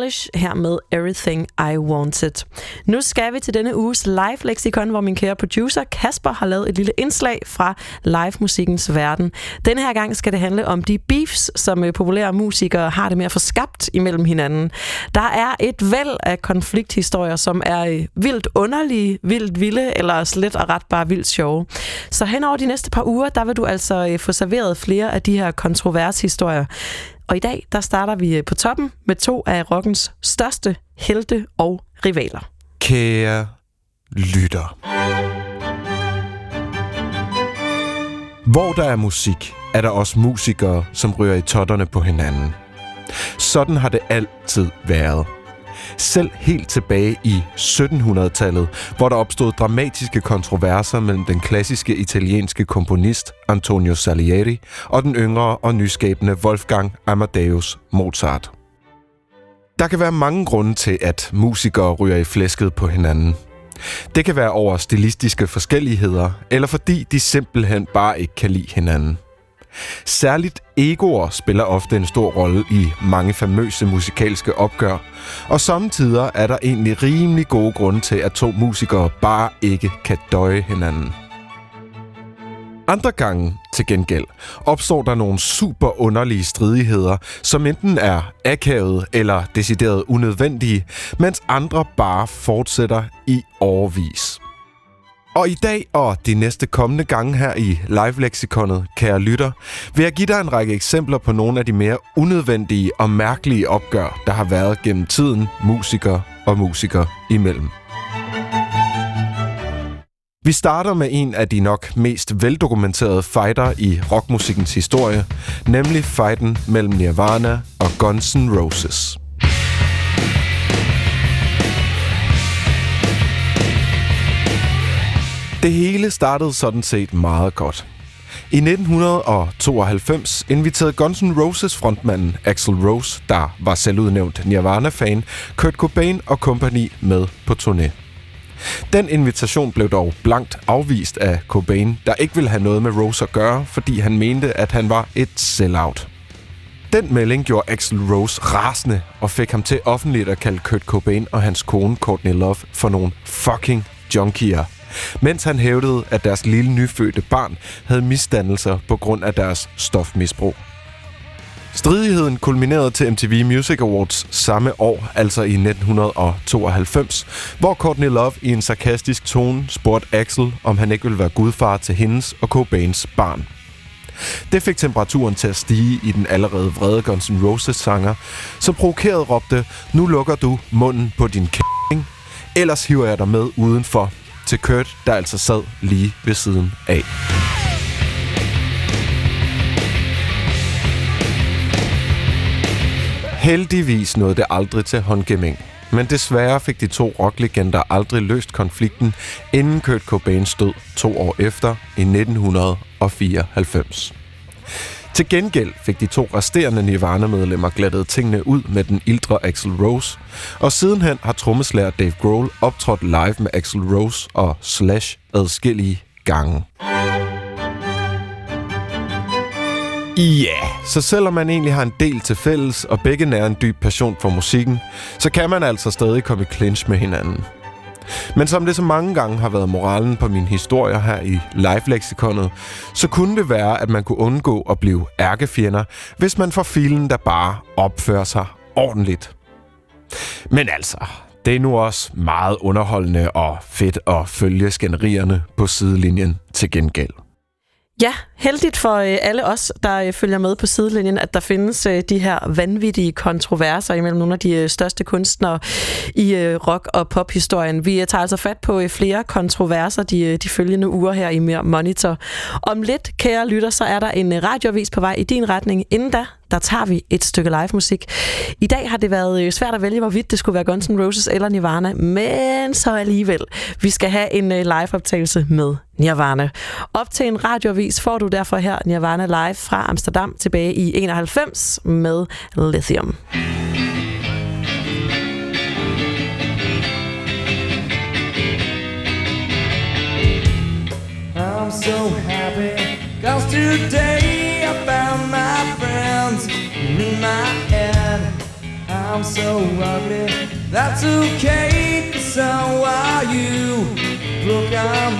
Eilish her med Everything I Wanted. Nu skal vi til denne uges live lexikon, hvor min kære producer Kasper har lavet et lille indslag fra live-musikkens verden. Denne her gang skal det handle om de beefs, som øh, populære musikere har det med at få skabt imellem hinanden. Der er et væld af konflikthistorier, som er øh, vildt underlige, vildt vilde eller slet og ret bare vildt sjove. Så hen over de næste par uger, der vil du altså øh, få serveret flere af de her kontrovershistorier. Og i dag, der starter vi øh, på toppen med to af rockens største helte og rivaler. Kære lytter. Hvor der er musik, er der også musikere, som ryger i totterne på hinanden. Sådan har det altid været. Selv helt tilbage i 1700-tallet, hvor der opstod dramatiske kontroverser mellem den klassiske italienske komponist Antonio Salieri og den yngre og nyskabende Wolfgang Amadeus Mozart. Der kan være mange grunde til, at musikere ryger i flæsket på hinanden. Det kan være over stilistiske forskelligheder, eller fordi de simpelthen bare ikke kan lide hinanden. Særligt egoer spiller ofte en stor rolle i mange famøse musikalske opgør, og samtidig er der egentlig rimelig gode grunde til, at to musikere bare ikke kan døje hinanden. Andre gange, til gengæld, opstår der nogle super underlige stridigheder, som enten er akavet eller decideret unødvendige, mens andre bare fortsætter i overvis. Og i dag og de næste kommende gange her i live-leksikonet, kære lytter, vil jeg give dig en række eksempler på nogle af de mere unødvendige og mærkelige opgør, der har været gennem tiden musikere og musikere imellem. Vi starter med en af de nok mest veldokumenterede fighter i rockmusikkens historie, nemlig fighten mellem Nirvana og Guns N' Roses. Det hele startede sådan set meget godt. I 1992 inviterede Guns N' Roses frontmanden Axel Rose, der var selvudnævnt Nirvana-fan, Kurt Cobain og kompagni med på turné. Den invitation blev dog blankt afvist af Cobain, der ikke ville have noget med Rose at gøre, fordi han mente, at han var et sellout. Den melding gjorde Axel Rose rasende og fik ham til offentligt at kalde Kurt Cobain og hans kone Courtney Love for nogle fucking junkier mens han hævdede, at deres lille nyfødte barn havde misdannelser på grund af deres stofmisbrug. Stridigheden kulminerede til MTV Music Awards samme år, altså i 1992, hvor Courtney Love i en sarkastisk tone spurgte Axel, om han ikke ville være gudfar til hendes og Cobains barn. Det fik temperaturen til at stige i den allerede vrede Guns N' Roses sanger, som provokeret råbte, nu lukker du munden på din kæring, ellers hiver jeg dig med udenfor, til Kurt, der altså sad lige ved siden af. Heldigvis nåede det aldrig til håndgivning. Men desværre fik de to rocklegender aldrig løst konflikten, inden Kurt Cobain stod to år efter i 1994. Til gengæld fik de to resterende Nirvana-medlemmer glattet tingene ud med den ildre Axel Rose, og sidenhen har trommeslager Dave Grohl optrådt live med Axel Rose og Slash adskillige gange. Ja, yeah. så selvom man egentlig har en del til fælles, og begge nærer en dyb passion for musikken, så kan man altså stadig komme i clinch med hinanden. Men som det så mange gange har været moralen på mine historier her i live-leksikonet, så kunne det være, at man kunne undgå at blive ærkefjender, hvis man får filen, der bare opfører sig ordentligt. Men altså, det er nu også meget underholdende og fedt at følge skænderierne på sidelinjen til gengæld. Ja, heldigt for øh, alle os, der øh, følger med på sidelinjen, at der findes øh, de her vanvittige kontroverser imellem nogle af de største kunstnere i rock- og pophistorien. Vi tager altså fat på flere kontroverser de, de følgende uger her i Mere Monitor. Om lidt, kære lytter, så er der en radiovis radioavis på vej i din retning. Inden da, der tager vi et stykke live musik. I dag har det været øh, svært at vælge, hvorvidt det skulle være Guns N' Roses eller Nirvana, men så alligevel. Vi skal have en øh, live-optagelse med Nirvana. Op til en radioavis får du derfor her Nirvana live fra Amsterdam tilbage i 91 med Lithium. I'm so happy Cause today my head I'm so ugly, that's okay, so are you. Look, I'm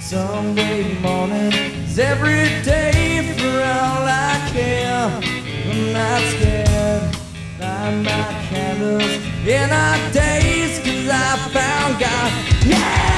Sunday mornings every day for all I care. I'm not scared, light my candles in our days, cause I found God. Yeah.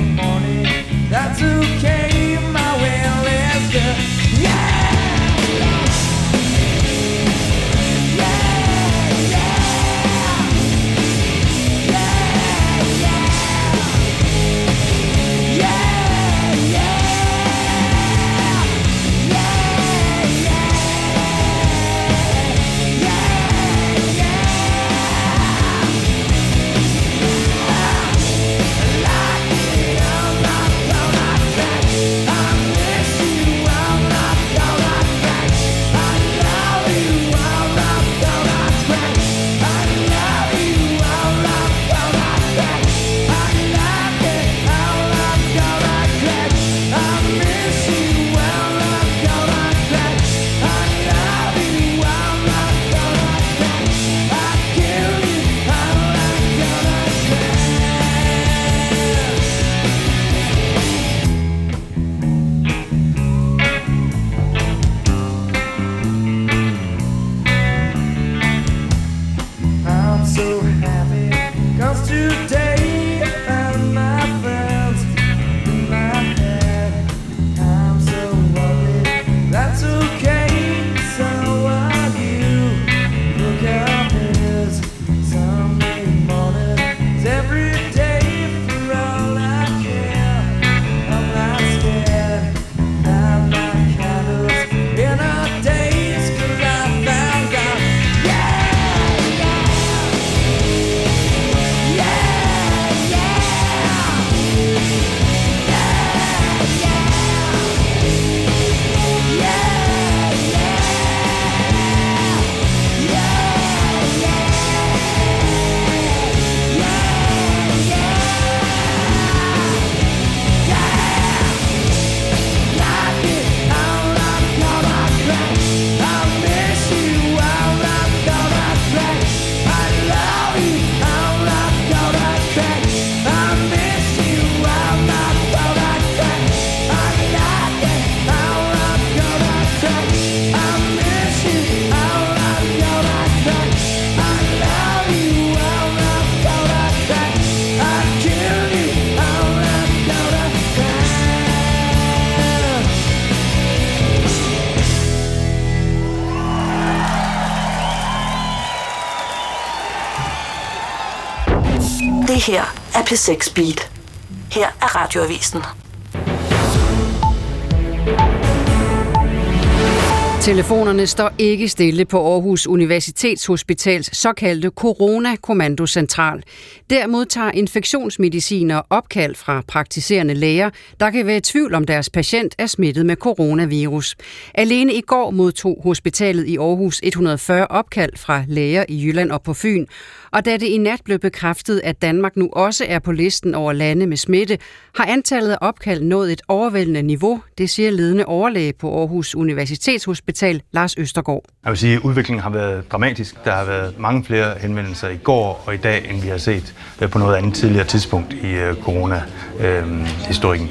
P6 Beat. Her er Radioavisen. Telefonerne står ikke stille på Aarhus Universitetshospitals såkaldte Corona-kommandocentral. Der modtager infektionsmediciner opkald fra praktiserende læger, der kan være i tvivl om deres patient er smittet med coronavirus. Alene i går modtog hospitalet i Aarhus 140 opkald fra læger i Jylland og på Fyn. Og da det i nat blev bekræftet, at Danmark nu også er på listen over lande med smitte, har antallet af opkald nået et overvældende niveau, det siger ledende overlæge på Aarhus Universitetshospital, Lars Østergaard. Jeg vil sige, at udviklingen har været dramatisk. Der har været mange flere henvendelser i går og i dag, end vi har set på noget andet tidligere tidspunkt i øh, corona-historikken.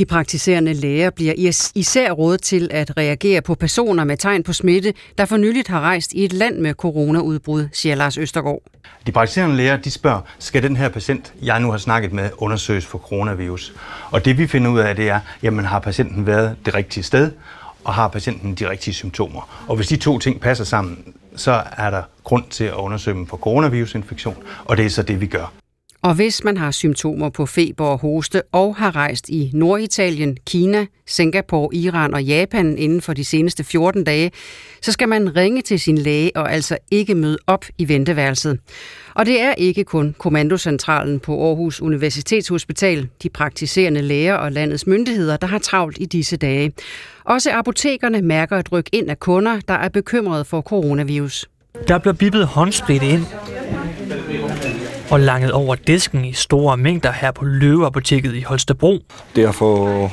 De praktiserende læger bliver især rådet til at reagere på personer med tegn på smitte, der for nyligt har rejst i et land med coronaudbrud, siger Lars Østergaard. De praktiserende læger, de spørger, skal den her patient, jeg nu har snakket med, undersøges for coronavirus? Og det vi finder ud af, det er, jamen har patienten været det rigtige sted? og har patienten de rigtige symptomer. Og hvis de to ting passer sammen, så er der grund til at undersøge dem for coronavirusinfektion, og det er så det, vi gør. Og hvis man har symptomer på feber og hoste og har rejst i Norditalien, Kina, Singapore, Iran og Japan inden for de seneste 14 dage, så skal man ringe til sin læge og altså ikke møde op i venteværelset. Og det er ikke kun kommandocentralen på Aarhus Universitetshospital, de praktiserende læger og landets myndigheder, der har travlt i disse dage. Også apotekerne mærker et ryk ind af kunder, der er bekymrede for coronavirus. Der bliver bippet håndsprit ind og langet over disken i store mængder her på Løveapoteket i Holstebro. Det er for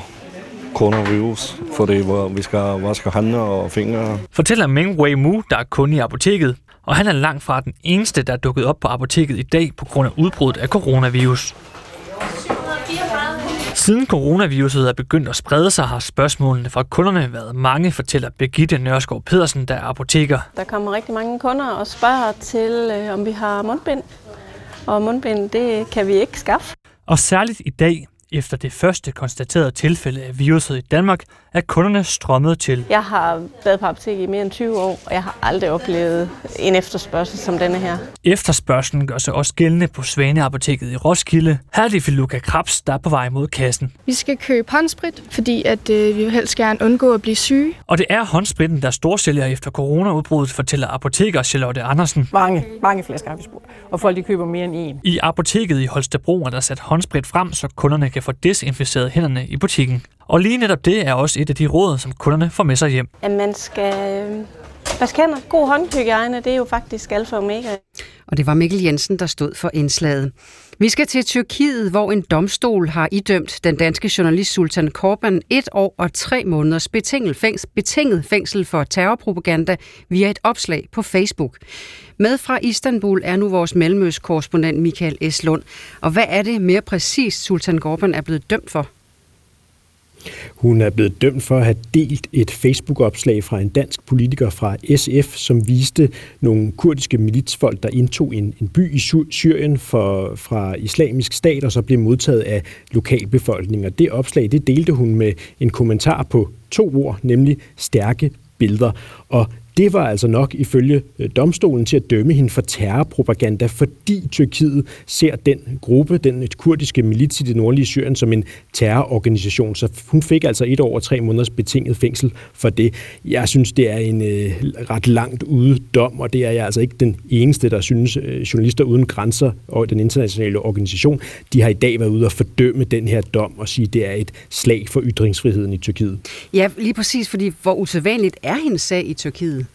coronavirus, for det hvor vi skal vaske hænder og fingre. Fortæller Ming Wei Mu, der er kunde i apoteket, og han er langt fra den eneste, der er dukket op på apoteket i dag på grund af udbruddet af coronavirus. Siden coronaviruset er begyndt at sprede sig, har spørgsmålene fra kunderne været mange, fortæller Birgitte Nørskov Pedersen, der er apoteker. Der kommer rigtig mange kunder og spørger til, øh, om vi har mundbind. Og mundbind, det kan vi ikke skaffe. Og særligt i dag, efter det første konstaterede tilfælde af viruset i Danmark, er kunderne strømmet til. Jeg har været på apotek i mere end 20 år, og jeg har aldrig oplevet en efterspørgsel som denne her. Efterspørgselen gør sig også gældende på Svaneapoteket i Roskilde. Her er det Filuka Krabs, der er på vej mod kassen. Vi skal købe håndsprit, fordi at, øh, vi vil helst gerne undgå at blive syge. Og det er håndspritten, der storsælger efter coronaudbruddet, fortæller apoteker Charlotte Andersen. Mange, mange flasker har vi spurgt, og folk de køber mere end en. I apoteket i Holstebro er der sat håndsprit frem, så kunderne kan få desinficeret hænderne i butikken. Og lige netop det er også et af de råd, som kunderne får med sig hjem. At man skal øh, vaske hænder. God håndhygiejne, det er jo faktisk alfa og omega. Og det var Mikkel Jensen, der stod for indslaget. Vi skal til Tyrkiet, hvor en domstol har idømt den danske journalist Sultan Korban et år og tre måneders betinget fængsel, betinget fængsel for terrorpropaganda via et opslag på Facebook. Med fra Istanbul er nu vores mellemøstkorrespondent Michael Eslund. Og hvad er det mere præcist, Sultan Korban er blevet dømt for? Hun er blevet dømt for at have delt et Facebook-opslag fra en dansk politiker fra SF, som viste nogle kurdiske militsfolk, der indtog en, en by i Syrien for, fra islamisk stat, og så blev modtaget af lokalbefolkningen. Og det opslag, det delte hun med en kommentar på to ord, nemlig stærke billeder. Og det var altså nok ifølge øh, domstolen til at dømme hende for terrorpropaganda, fordi Tyrkiet ser den gruppe, den kurdiske milits i det nordlige Syrien, som en terrororganisation. Så hun fik altså et år og tre måneders betinget fængsel for det. Jeg synes, det er en øh, ret langt ude dom, og det er jeg altså ikke den eneste, der synes, øh, journalister uden grænser og den internationale organisation, de har i dag været ude og fordømme den her dom og sige, at det er et slag for ytringsfriheden i Tyrkiet. Ja, lige præcis, fordi hvor usædvanligt er hendes sag i Tyrkiet?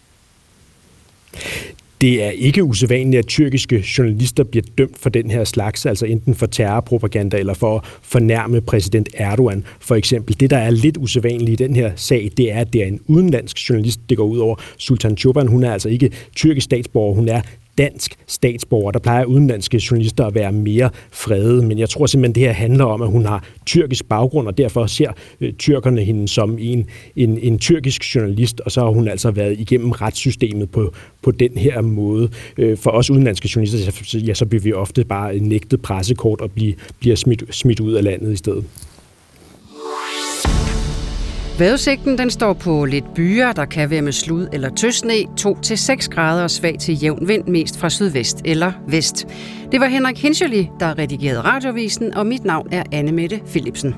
Det er ikke usædvanligt, at tyrkiske journalister bliver dømt for den her slags, altså enten for terrorpropaganda eller for at fornærme præsident Erdogan. For eksempel, det der er lidt usædvanligt i den her sag, det er, at det er en udenlandsk journalist, det går ud over. Sultan Choban, hun er altså ikke tyrkisk statsborger, hun er dansk statsborger. Der plejer udenlandske journalister at være mere frede, men jeg tror simpelthen, det her handler om, at hun har tyrkisk baggrund, og derfor ser øh, tyrkerne hende som en, en, en tyrkisk journalist, og så har hun altså været igennem retssystemet på, på den her måde. Øh, for os udenlandske journalister, ja, så bliver vi ofte bare nægtet pressekort og bliver, bliver smidt, smidt ud af landet i stedet. Vejrudsigten den står på lidt byer, der kan være med slud eller tøsne, 2-6 grader og svag til jævn vind, mest fra sydvest eller vest. Det var Henrik Hinscheli, der redigerede radiovisen, og mit navn er Anne Mette Philipsen.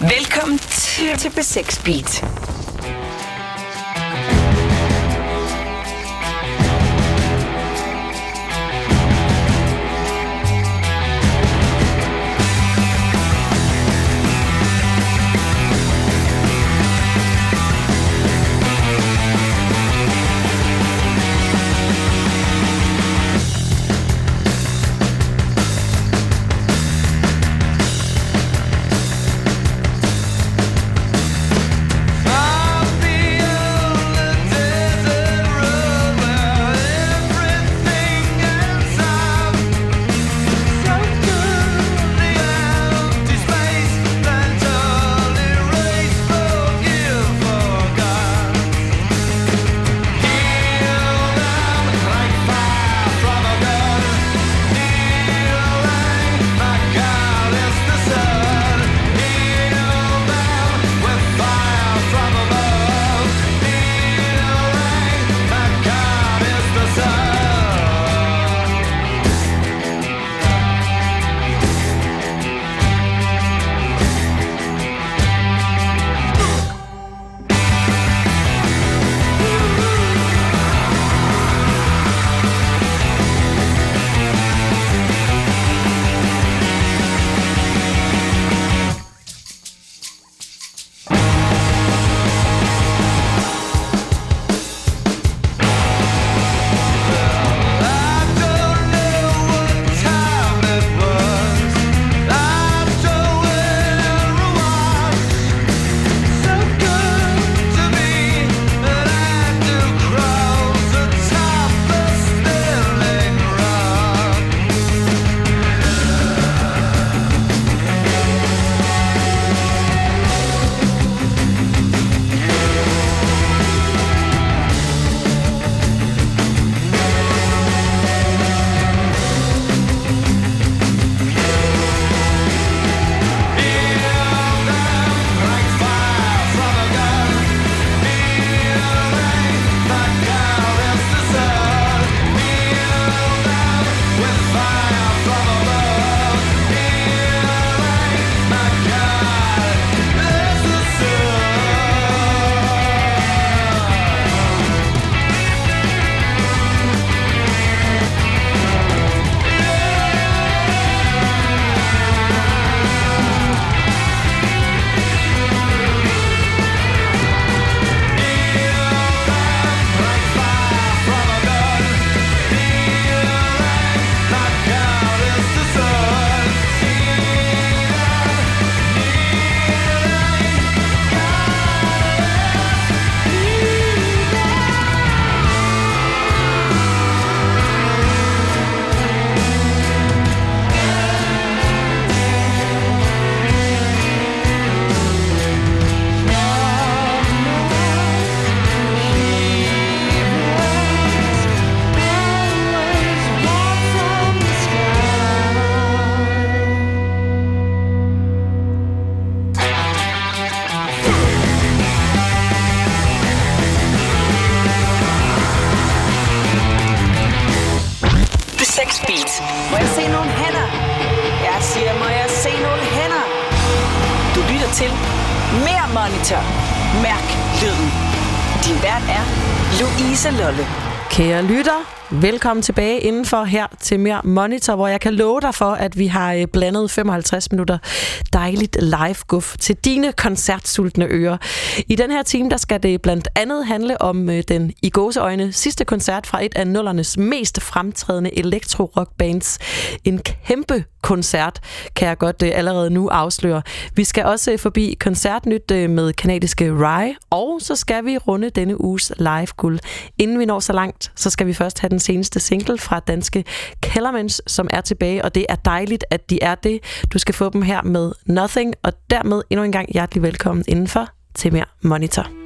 Velkommen til, til B6 Beat. Velkommen tilbage indenfor her til mere Monitor, hvor jeg kan love dig for, at vi har øh, blandet 55 minutter dejligt live guf til dine koncertsultne ører. I den her time, der skal det blandt andet handle om øh, den i gåseøjne sidste koncert fra et af nullernes mest fremtrædende elektro-rock-bands. En kæmpe koncert, kan jeg godt øh, allerede nu afsløre. Vi skal også øh, forbi koncertnyt med kanadiske Rye, og så skal vi runde denne uges live-guld. Inden vi når så langt, så skal vi først have den seneste single fra danske Kellermans, som er tilbage, og det er dejligt, at de er det. Du skal få dem her med Nothing, og dermed endnu en gang hjertelig velkommen indenfor til mere Monitor.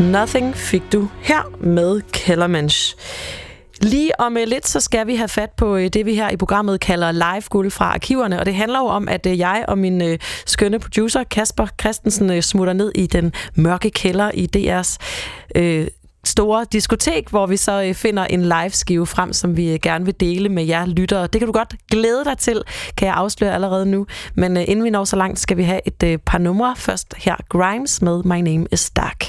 Nothing fik du her med Kellermans. Lige om øh, lidt, så skal vi have fat på øh, det, vi her i programmet kalder live guld fra arkiverne, og det handler jo om, at øh, jeg og min skønne producer, Kasper Christensen, smutter ned i den mørke kælder i DR's øh, store diskotek, hvor vi så finder en live-skive frem, som vi gerne vil dele med jer lyttere. Det kan du godt glæde dig til, kan jeg afsløre allerede nu. Men inden vi når så langt, skal vi have et par numre. Først her Grimes med My Name is Dark.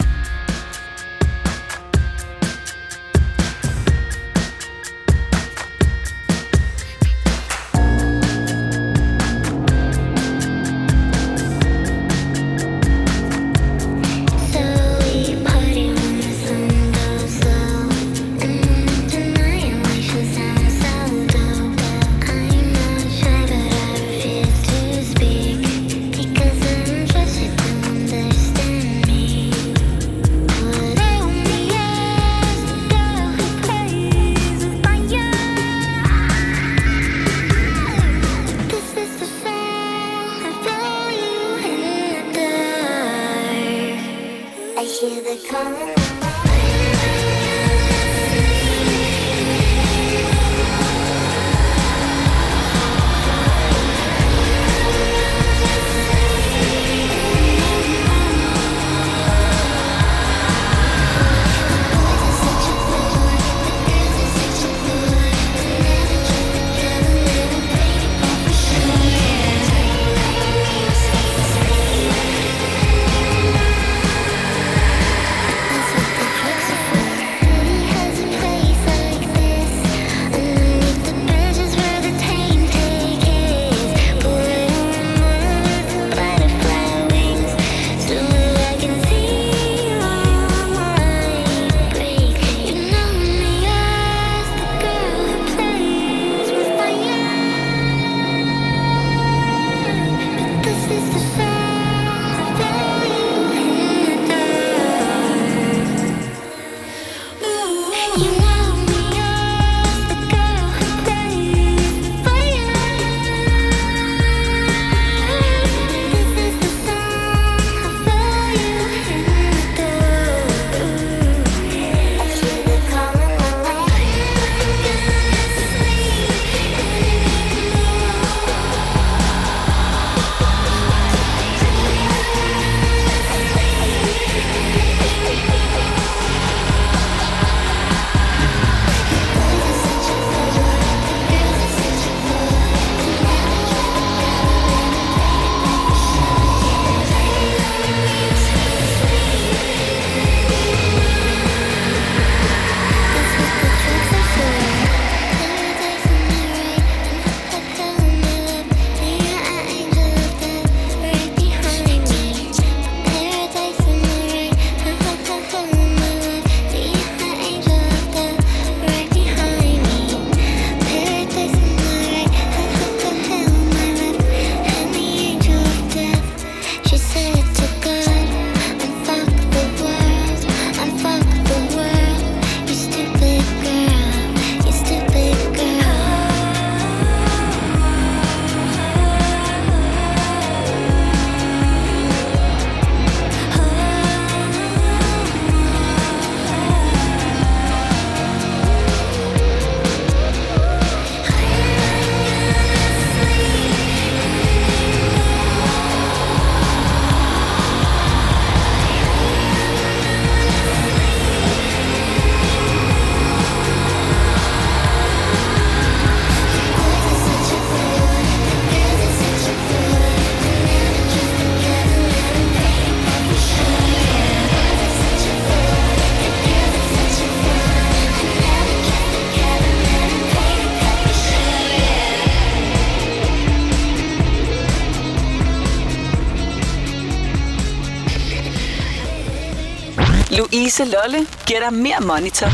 Louise Lolle giver dig mere monitor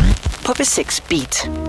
på B6 Beat.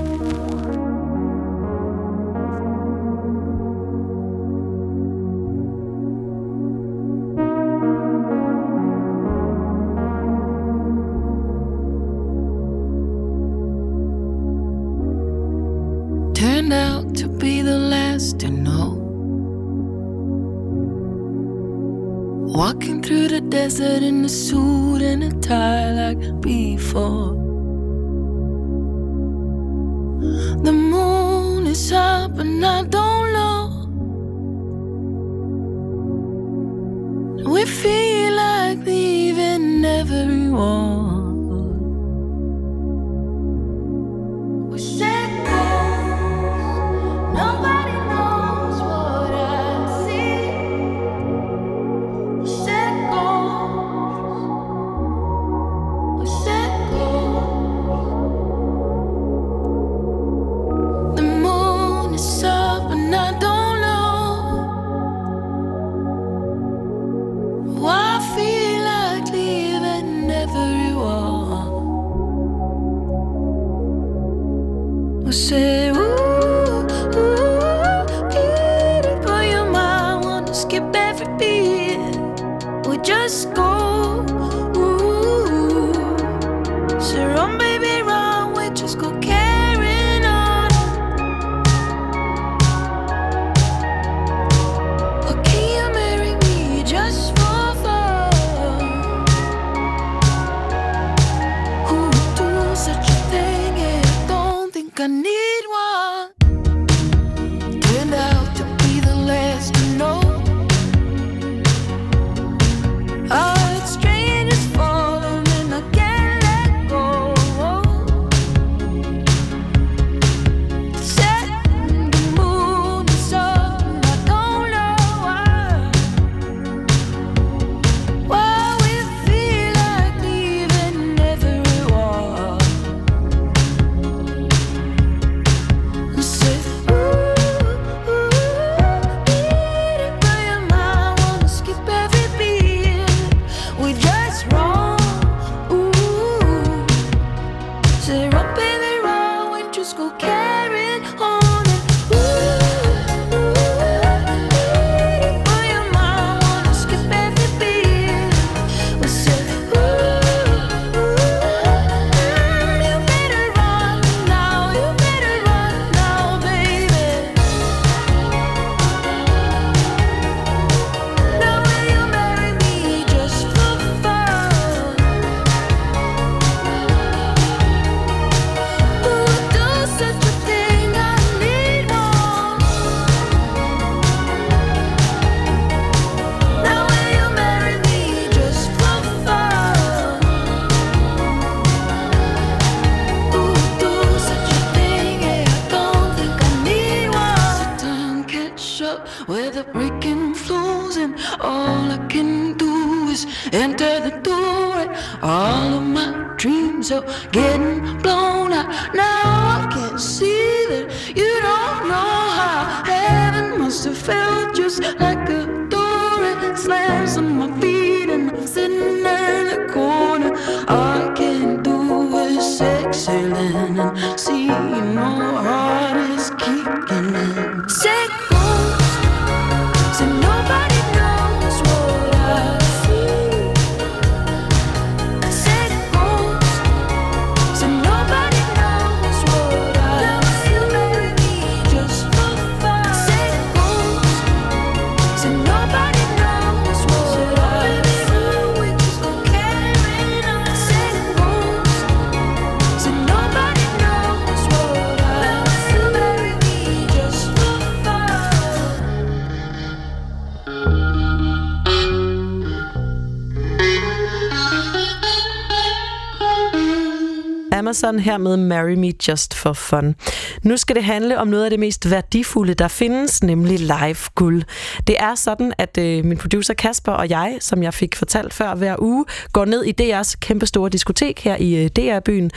Amazon her med Marry Me Just For Fun. Nu skal det handle om noget af det mest værdifulde, der findes, nemlig live guld. Det er sådan, at øh, min producer Kasper og jeg, som jeg fik fortalt før hver uge, går ned i DR's kæmpestore diskotek her i øh, DR-byen.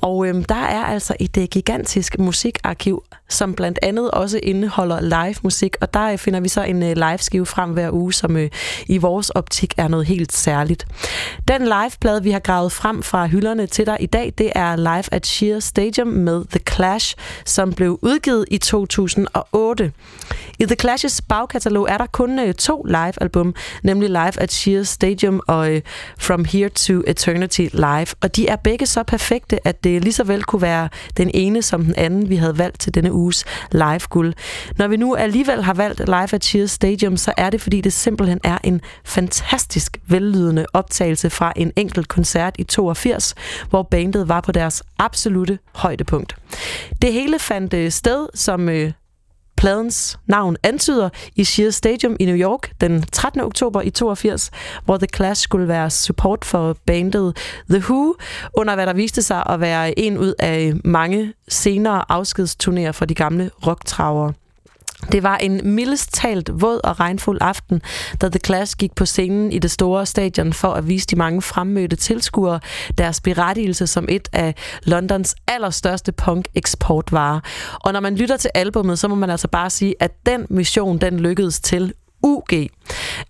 Og øh, der er altså et øh, gigantisk musikarkiv, som blandt andet også indeholder live musik, og der øh, finder vi så en øh, live-skive frem hver uge, som øh, i vores optik er noget helt særligt. Den liveplade, vi har gravet frem fra hylderne til dig i dag, det er live at Sheer Stadium med The Clash, som blev udgivet i 2008. I The Clash's bagkatalog er der kun to live-album, nemlig Live at Sheer Stadium og From Here to Eternity Live. Og de er begge så perfekte, at det lige så vel kunne være den ene som den anden, vi havde valgt til denne uges live-guld. Når vi nu alligevel har valgt Live at Cheers Stadium, så er det, fordi det simpelthen er en fantastisk vellydende optagelse fra en enkelt koncert i 82, hvor bandet var på deres absolute højdepunkt. Det hele fandt øh, sted, som øh, pladens navn antyder, i Sheer Stadium i New York den 13. oktober i 82, hvor The Clash skulle være support for bandet The Who, under hvad der viste sig at være en ud af mange senere afskedsturnéer for de gamle rocktravere. Det var en mildest talt våd og regnfuld aften, da The Clash gik på scenen i det store stadion for at vise de mange fremmødte tilskuere deres berettigelse som et af Londons allerstørste punk-eksportvarer. Og når man lytter til albummet, så må man altså bare sige, at den mission, den lykkedes til UG.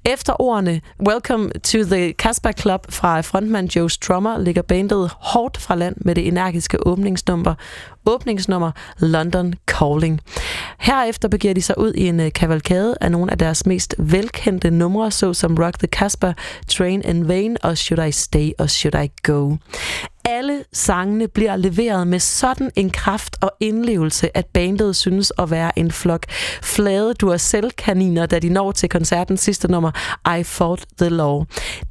Efter ordene Welcome to the Casper Club fra frontman Joe Strummer ligger bandet hårdt fra land med det energiske åbningsnummer, åbningsnummer London Calling. Herefter begiver de sig ud i en øh, kavalkade af nogle af deres mest velkendte numre, såsom Rock the Casper, Train in Vain og Should I Stay og Should I Go. Alle sangene bliver leveret med sådan en kraft og indlevelse, at bandet synes at være en flok flade Duracell-kaniner, da de når til koncertens sidste nummer, I Fought the Law.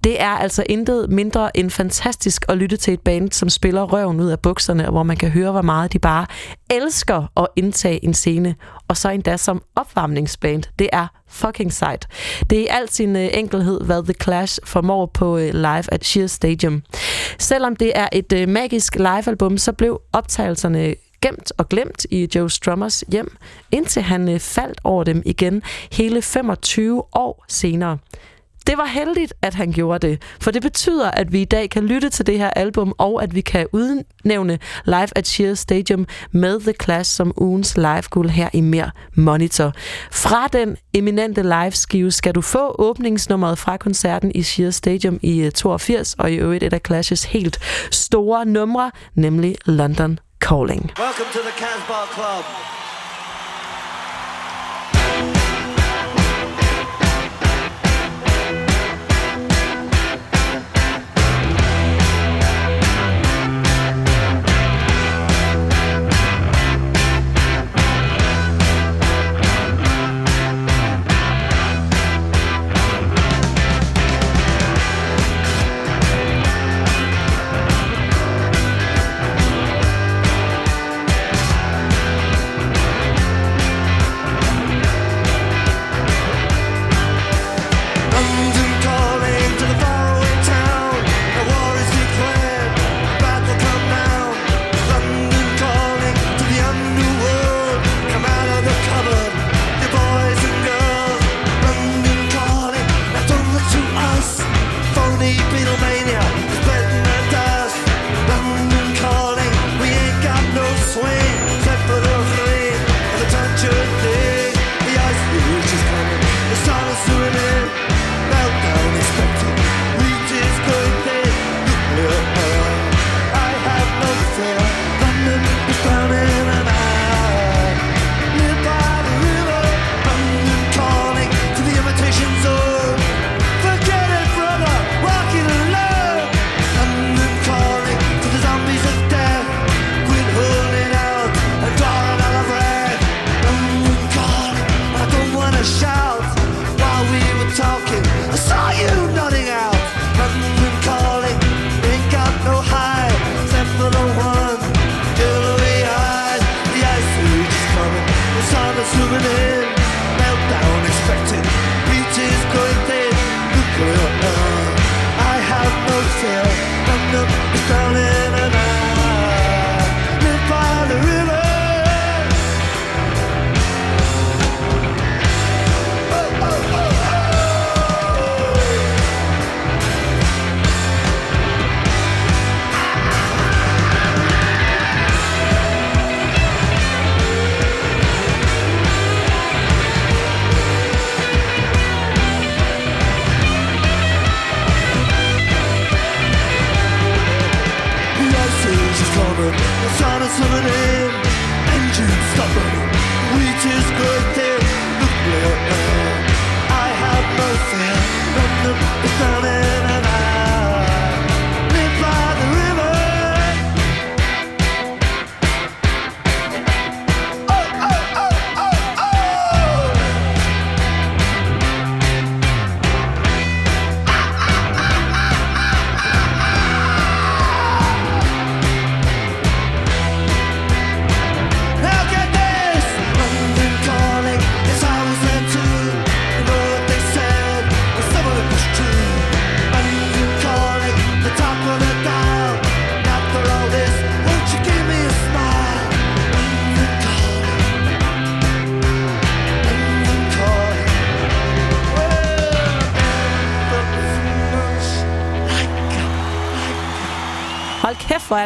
Det er altså intet mindre end fantastisk at lytte til et band, som spiller røven ud af bukserne, og hvor man kan høre, hvor meget de bare elsker at indtage en scene, og så endda som opvarmningsband. Det er fucking sejt. Det er i al sin øh, enkelhed, hvad The Clash formår på øh, live at Sheer Stadium. Selvom det er et øh, magisk livealbum, så blev optagelserne gemt og glemt i Joe Strummers hjem, indtil han øh, faldt over dem igen hele 25 år senere. Det var heldigt, at han gjorde det, for det betyder, at vi i dag kan lytte til det her album, og at vi kan udnævne Live at Shears Stadium med The Clash som ugens live her i Mere Monitor. Fra den eminente live-skive skal du få åbningsnummeret fra koncerten i Shears Stadium i øh, 82, og i øvrigt et af Clashes helt store numre, nemlig London Calling. Welcome to the Casbah Club.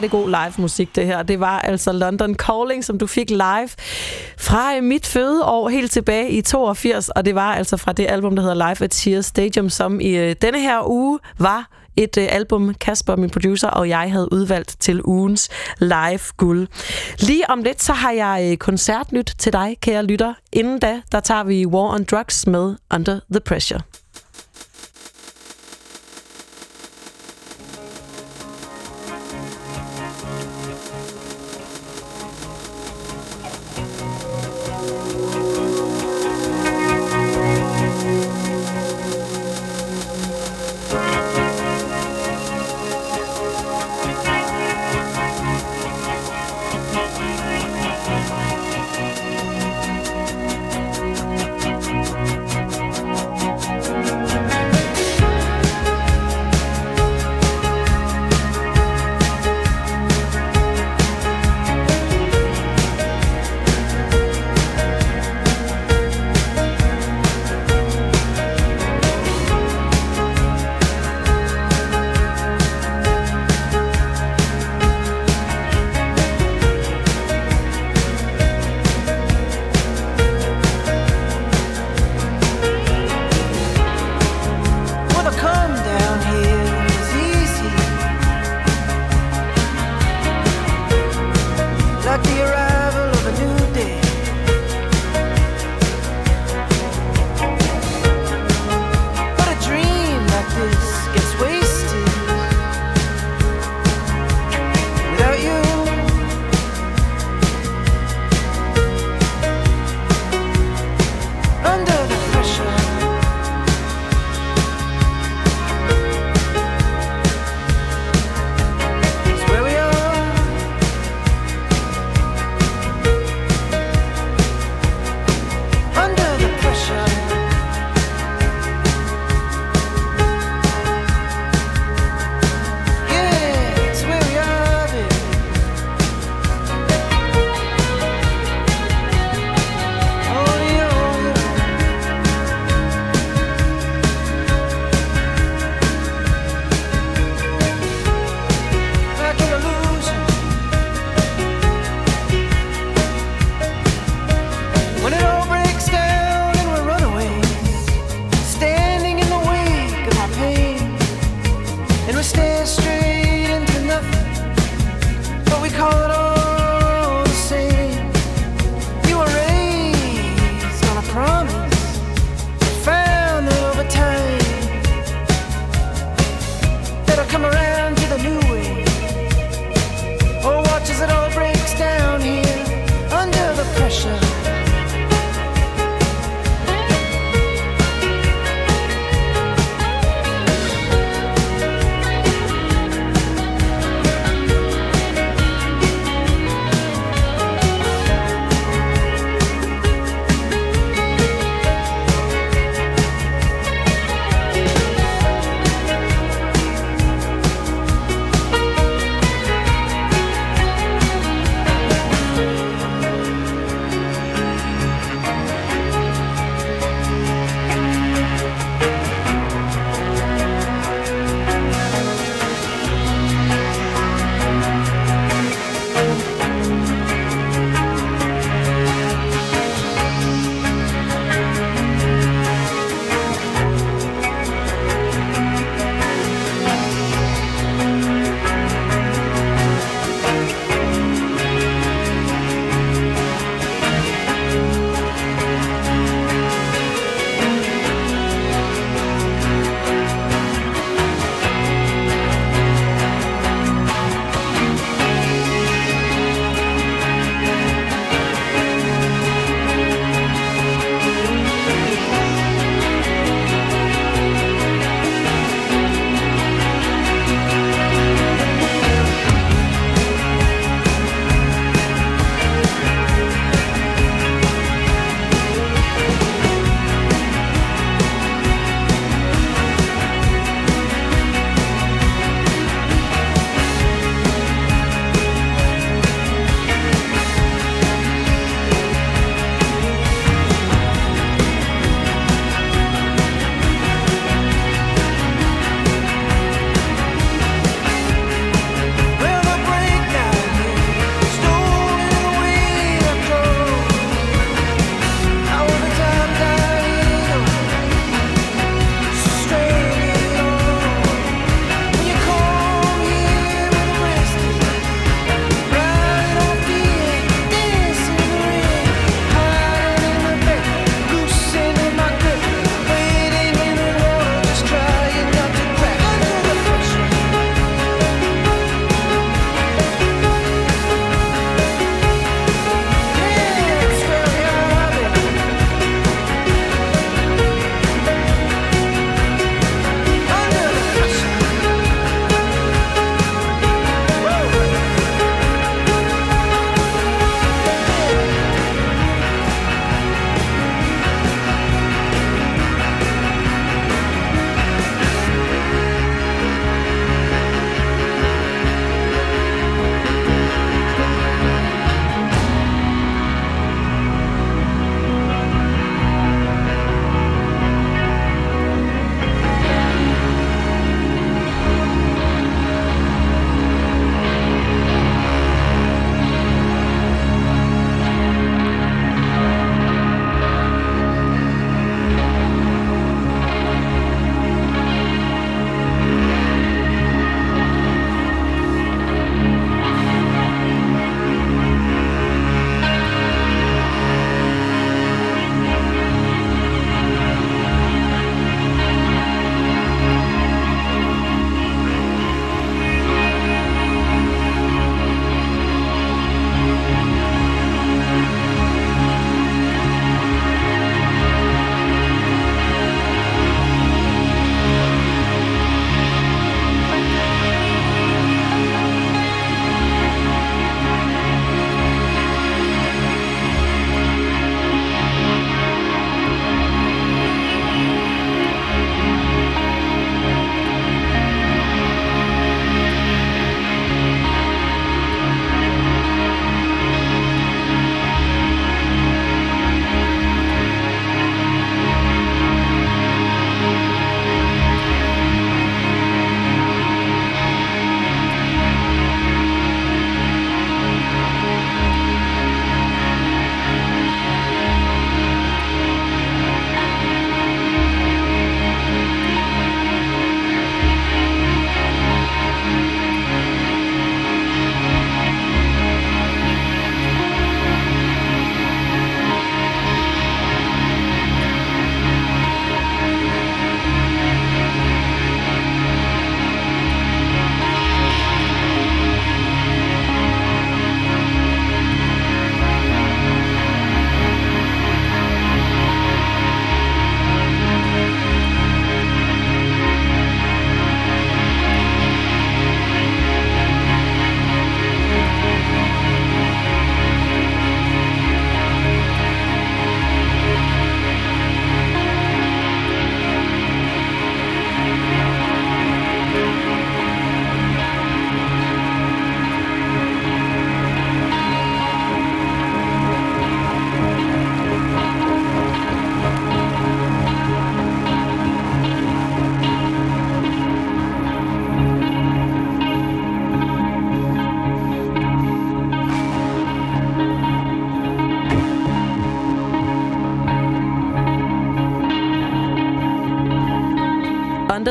Rigtig god live musik det her. Det var altså London Calling, som du fik live fra mit fødeår helt tilbage i 82, og det var altså fra det album, der hedder Live at Cheers Stadium, som i øh, denne her uge var et øh, album, Kasper, min producer, og jeg havde udvalgt til ugens live guld. Lige om lidt, så har jeg øh, koncertnyt til dig, kære lytter. Inden da, der tager vi War on Drugs med Under the Pressure.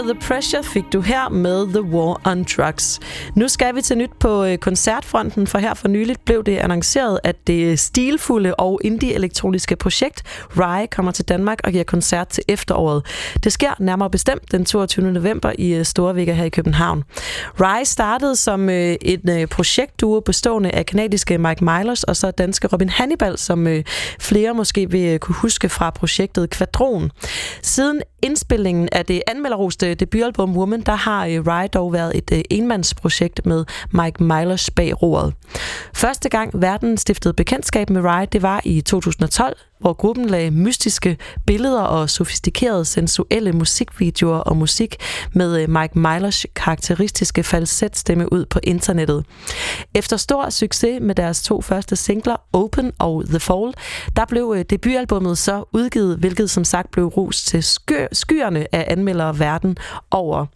The Pressure fik du her med The War on Drugs. Nu skal vi til nyt på øh, koncertfronten, for her for nyligt blev det annonceret, at det stilfulde og indie-elektroniske projekt Rye kommer til Danmark og giver koncert til efteråret. Det sker nærmere bestemt den 22. november i øh, Storvika her i København. Rye startede som øh, et øh, projektduo bestående af kanadiske Mike Milers og så danske Robin Hannibal, som flere måske vil kunne huske fra projektet Kvadron. Siden indspillingen af det anmelderroste debutalbum Woman, der har øh, Rye dog været et øh, enmandsprojekt med Mike Milers bag roret. Første gang verden stiftede bekendtskab med Rye, det var i 2012, hvor gruppen lagde mystiske billeder og sofistikerede sensuelle musikvideoer og musik med øh, Mike Milers karakteristiske falsetstemme ud på internettet. Efter stor succes med deres to første singler, Open og The Fall, der blev øh, debutalbummet så udgivet, hvilket som sagt blev rost til sky- skyerne af anmeldere verden over.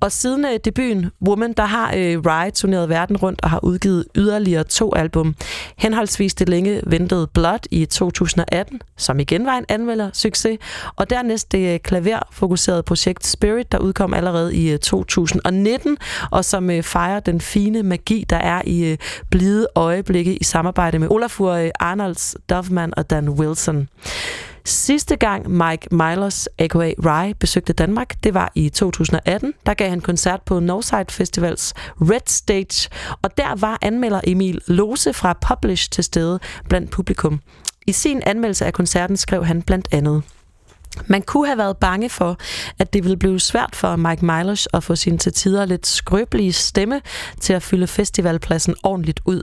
Og siden øh, debuten Woman, der har Rye turneret verden rundt og har udgivet yderligere to album. Henholdsvis det længe ventede Blood i 2018 2018, som igen var en anmelder succes, og dernæst det øh, klaverfokuserede projekt Spirit, der udkom allerede i øh, 2019, og som øh, fejrer den fine magi, der er i blide øjeblikke i samarbejde med Olafur Arnolds, Doveman og Dan Wilson. Sidste gang Mike Milers, a.k.a. Rye, besøgte Danmark, det var i 2018. Der gav han koncert på Northside Festivals Red Stage, og der var anmelder Emil Lose fra Publish til stede blandt publikum. I sin anmeldelse af koncerten skrev han blandt andet man kunne have været bange for, at det ville blive svært for Mike Milers at få sin til tider lidt skrøbelige stemme til at fylde festivalpladsen ordentligt ud.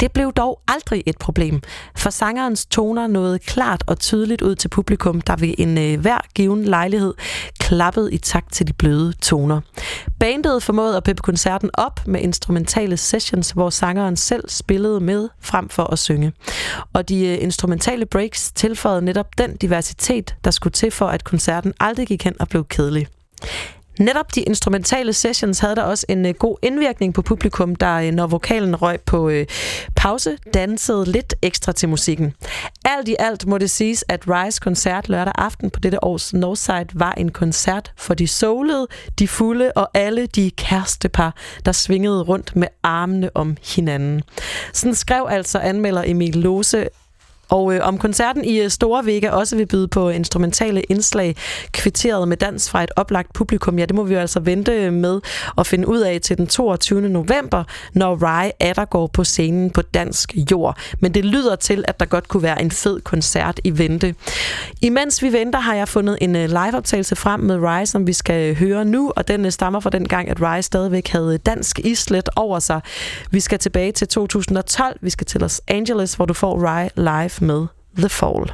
Det blev dog aldrig et problem, for sangerens toner nåede klart og tydeligt ud til publikum, der ved en øh, hver given lejlighed klappede i takt til de bløde toner. Bandet formåede at pippe koncerten op med instrumentale sessions, hvor sangeren selv spillede med frem for at synge. Og de øh, instrumentale breaks tilføjede netop den diversitet, der skulle til for, at koncerten aldrig gik hen og blev kedelig. Netop de instrumentale sessions havde der også en øh, god indvirkning på publikum, der øh, når vokalen røg på øh, pause, dansede lidt ekstra til musikken. Alt i alt må det siges, at Rise koncert lørdag aften på dette års Northside var en koncert for de solede, de fulde og alle de kærestepar, der svingede rundt med armene om hinanden. Sådan skrev altså anmelder Emil Lose og øh, om koncerten i øh, Store Vega også vil byde på instrumentale indslag, kvitteret med dans fra et oplagt publikum, ja, det må vi jo altså vente øh, med at finde ud af til den 22. november, når Rye Adder går på scenen på dansk jord. Men det lyder til, at der godt kunne være en fed koncert i vente. Imens vi venter, har jeg fundet en øh, liveoptagelse frem med Rye, som vi skal høre nu, og den stammer fra den gang, at Rye stadigvæk havde dansk islet over sig. Vi skal tilbage til 2012, vi skal til Los Angeles, hvor du får Rye live med The Fall.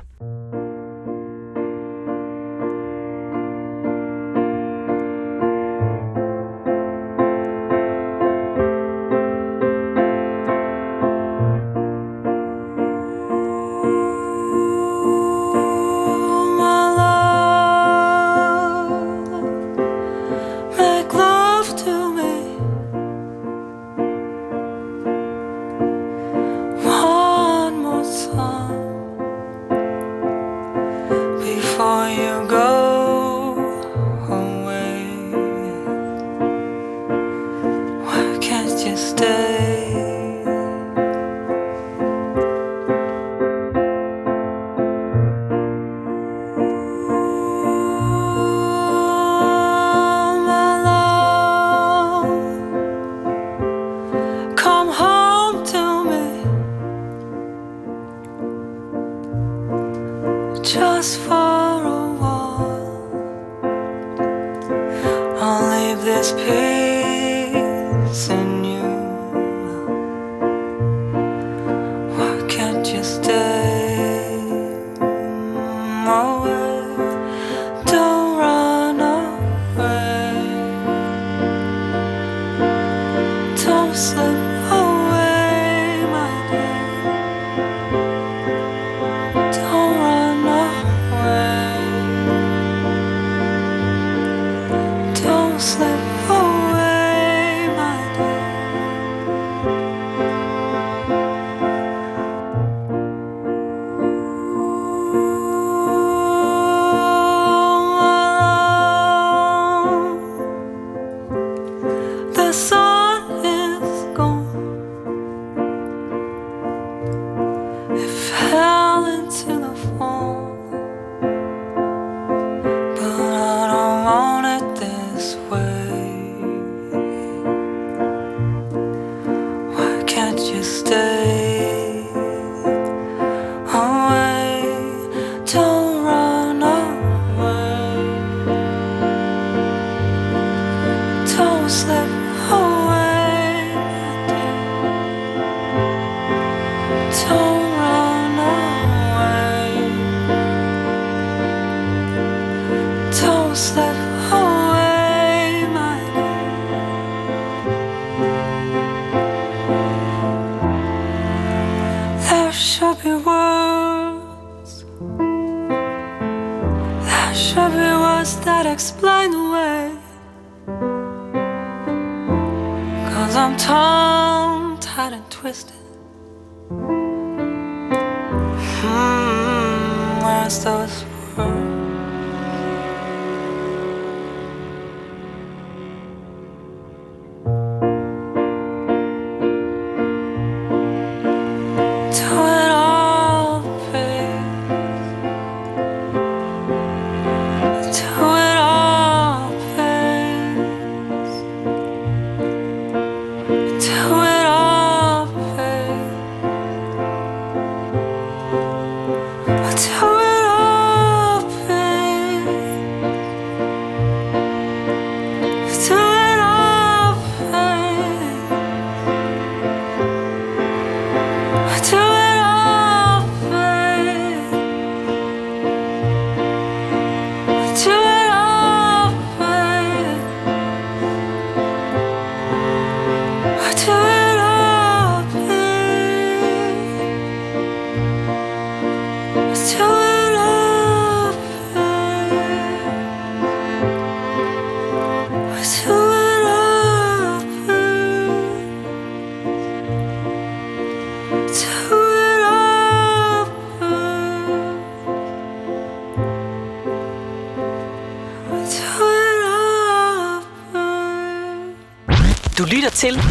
til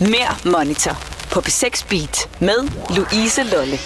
Mere Monitor på B6 Beat med Louise Lolle.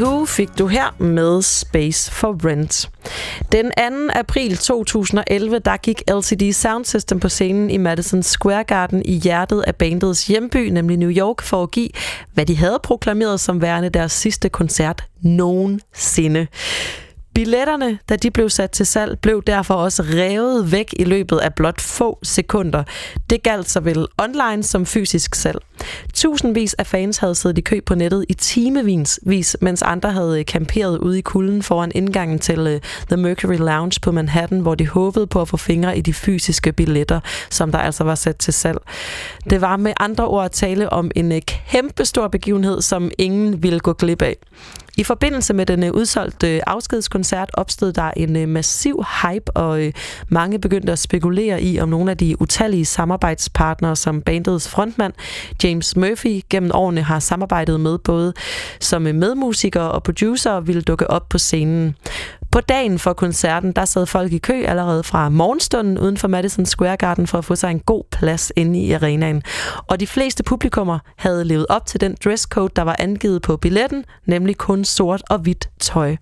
Who fik du her med Space for Rent. Den 2. april 2011, der gik LCD Sound System på scenen i Madison Square Garden i hjertet af bandets hjemby, nemlig New York, for at give, hvad de havde proklameret som værende deres sidste koncert nogensinde. Billetterne, da de blev sat til salg, blev derfor også revet væk i løbet af blot få sekunder. Det galt såvel online som fysisk salg. Tusindvis af fans havde siddet i kø på nettet i timevis, mens andre havde øh, camperet ude i kulden foran indgangen til øh, The Mercury Lounge på Manhattan, hvor de håbede på at få fingre i de fysiske billetter, som der altså var sat til salg. Det var med andre ord at tale om en øh, kæmpestor begivenhed, som ingen ville gå glip af. I forbindelse med den øh, udsolgte øh, afskedskoncert opstod der en øh, massiv hype, og mange begyndte at spekulere i, om nogle af de utallige samarbejdspartnere, som bandets frontmand James Murphy gennem årene har samarbejdet med, både som medmusiker og producer, ville dukke op på scenen. På dagen for koncerten, der sad folk i kø allerede fra morgenstunden uden for Madison Square Garden for at få sig en god plads inde i arenaen. Og de fleste publikummer havde levet op til den dresscode, der var angivet på billetten, nemlig kun sort og hvidt tøj.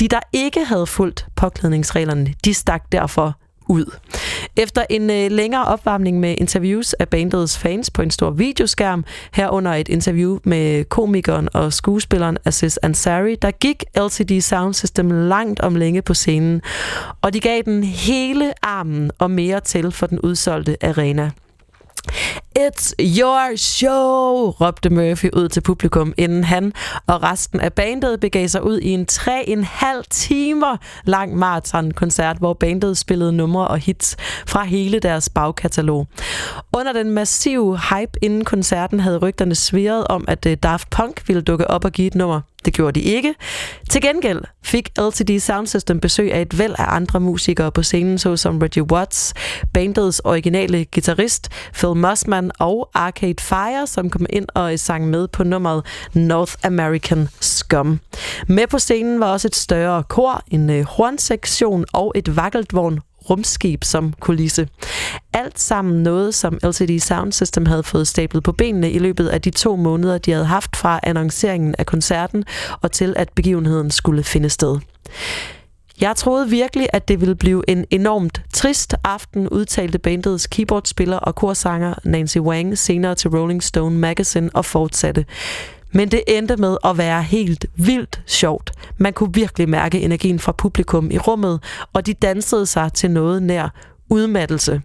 De, der ikke havde fulgt påklædningsreglerne, de stak derfor ud. Efter en øh, længere opvarmning med interviews af bandets fans på en stor videoskærm, herunder et interview med komikeren og skuespilleren Aziz Ansari, der gik LCD Sound System langt om længe på scenen, og de gav den hele armen og mere til for den udsolgte arena. It's your show, råbte Murphy ud til publikum, inden han og resten af bandet begav sig ud i en 3,5 timer lang maratonkoncert, hvor bandet spillede numre og hits fra hele deres bagkatalog. Under den massive hype inden koncerten havde rygterne sviret om, at øh, Daft Punk ville dukke op og give et nummer. Det gjorde de ikke. Til gengæld fik LTD Sound System besøg af et væld af andre musikere på scenen, såsom Reggie Watts, bandets originale guitarist Phil Mossman og Arcade Fire, som kom ind og sang med på nummeret North American Scum. Med på scenen var også et større kor, en øh, hornsektion og et vakkeltvogn rumskib som kulisse. Alt sammen noget, som LCD Sound System havde fået stablet på benene i løbet af de to måneder, de havde haft fra annonceringen af koncerten og til at begivenheden skulle finde sted. Jeg troede virkelig, at det ville blive en enormt trist aften, udtalte bandets keyboardspiller og korsanger Nancy Wang senere til Rolling Stone Magazine og fortsatte. Men det endte med at være helt vildt sjovt. Man kunne virkelig mærke energien fra publikum i rummet, og de dansede sig til noget nær udmattelse.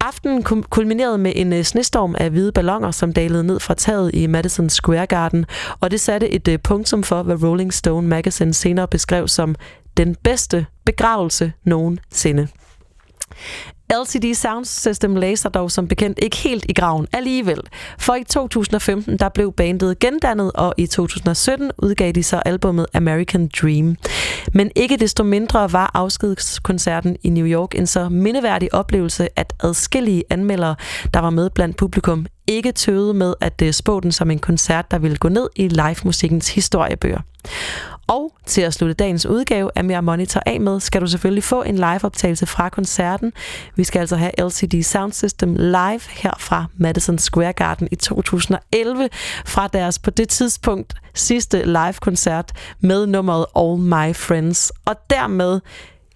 Aftenen kulminerede med en øh, snestorm af hvide ballonger, som dalede ned fra taget i Madison Square Garden, og det satte et øh, punktum for, hvad Rolling Stone Magazine senere beskrev som den bedste begravelse nogensinde. LCD Sound System Laser dog som bekendt ikke helt i graven alligevel. For i 2015 der blev bandet gendannet, og i 2017 udgav de så albummet American Dream. Men ikke desto mindre var afskedskoncerten i New York en så mindeværdig oplevelse, at adskillige anmeldere, der var med blandt publikum, ikke tøvede med at øh, spå den som en koncert, der ville gå ned i live-musikkens historiebøger. Og til at slutte dagens udgave af Mere Monitor af med, skal du selvfølgelig få en live-optagelse fra koncerten. Vi skal altså have LCD Sound System live her fra Madison Square Garden i 2011 fra deres på det tidspunkt sidste live-koncert med nummeret All My Friends. Og dermed,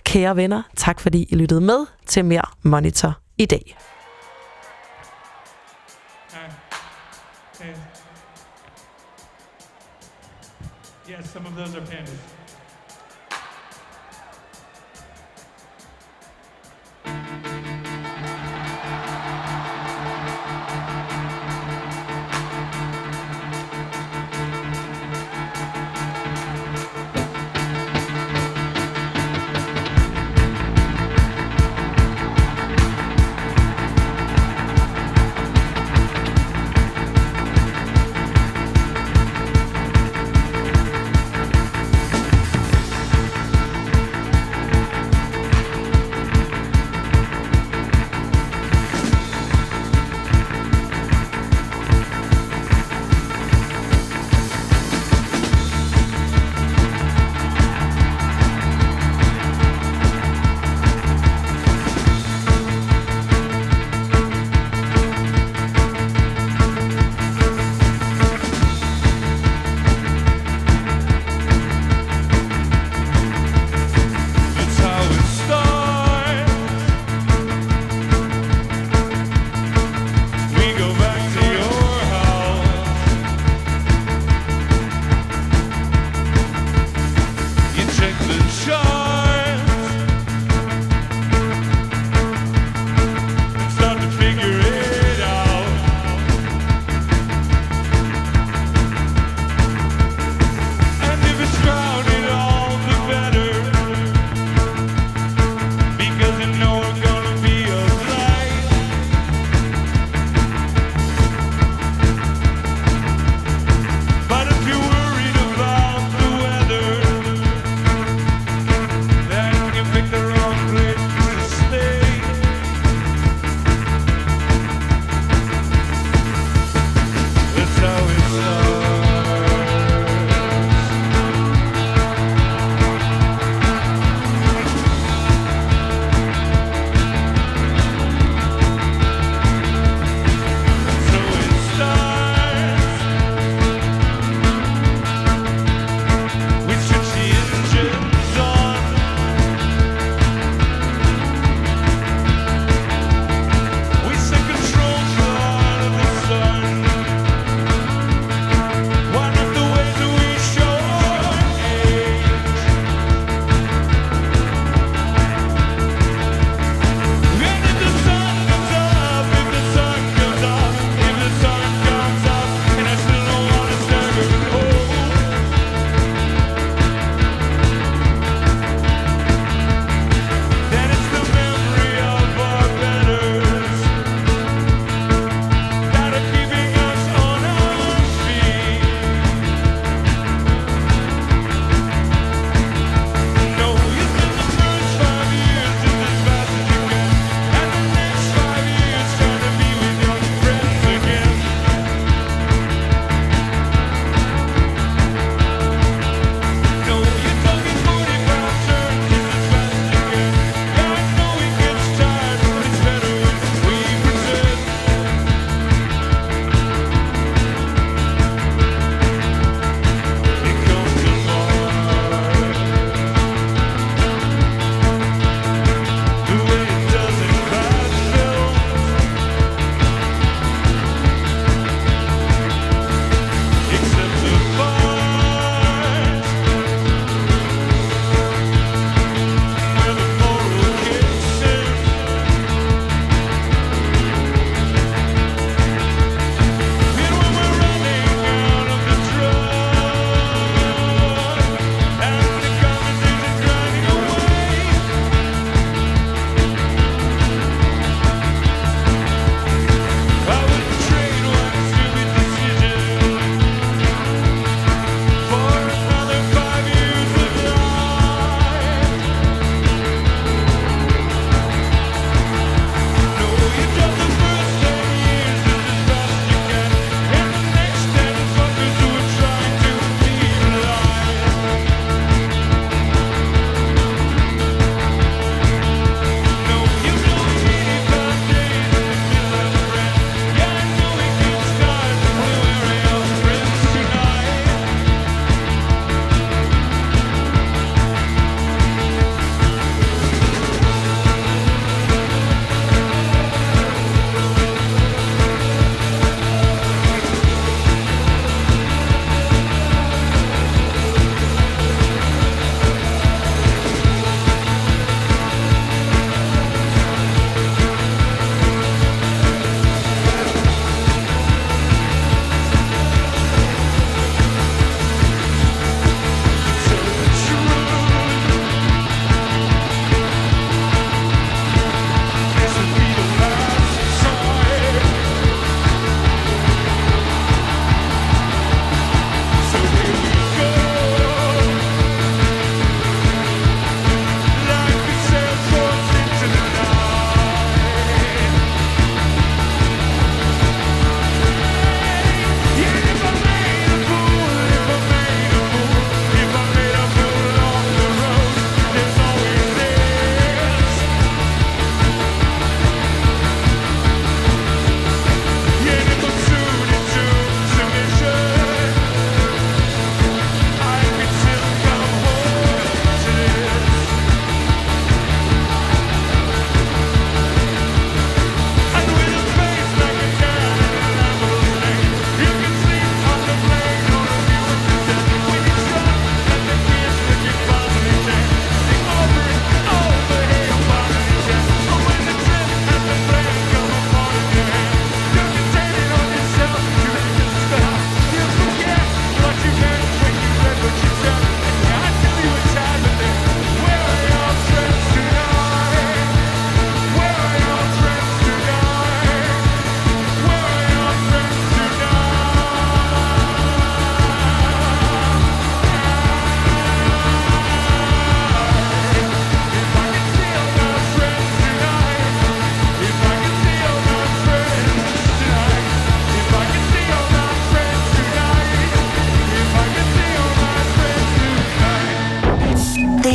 kære venner, tak fordi I lyttede med til Mere Monitor i dag. Yes, some of those are pandas.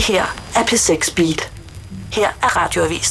Her er P6 Beat. Her er radioavisen.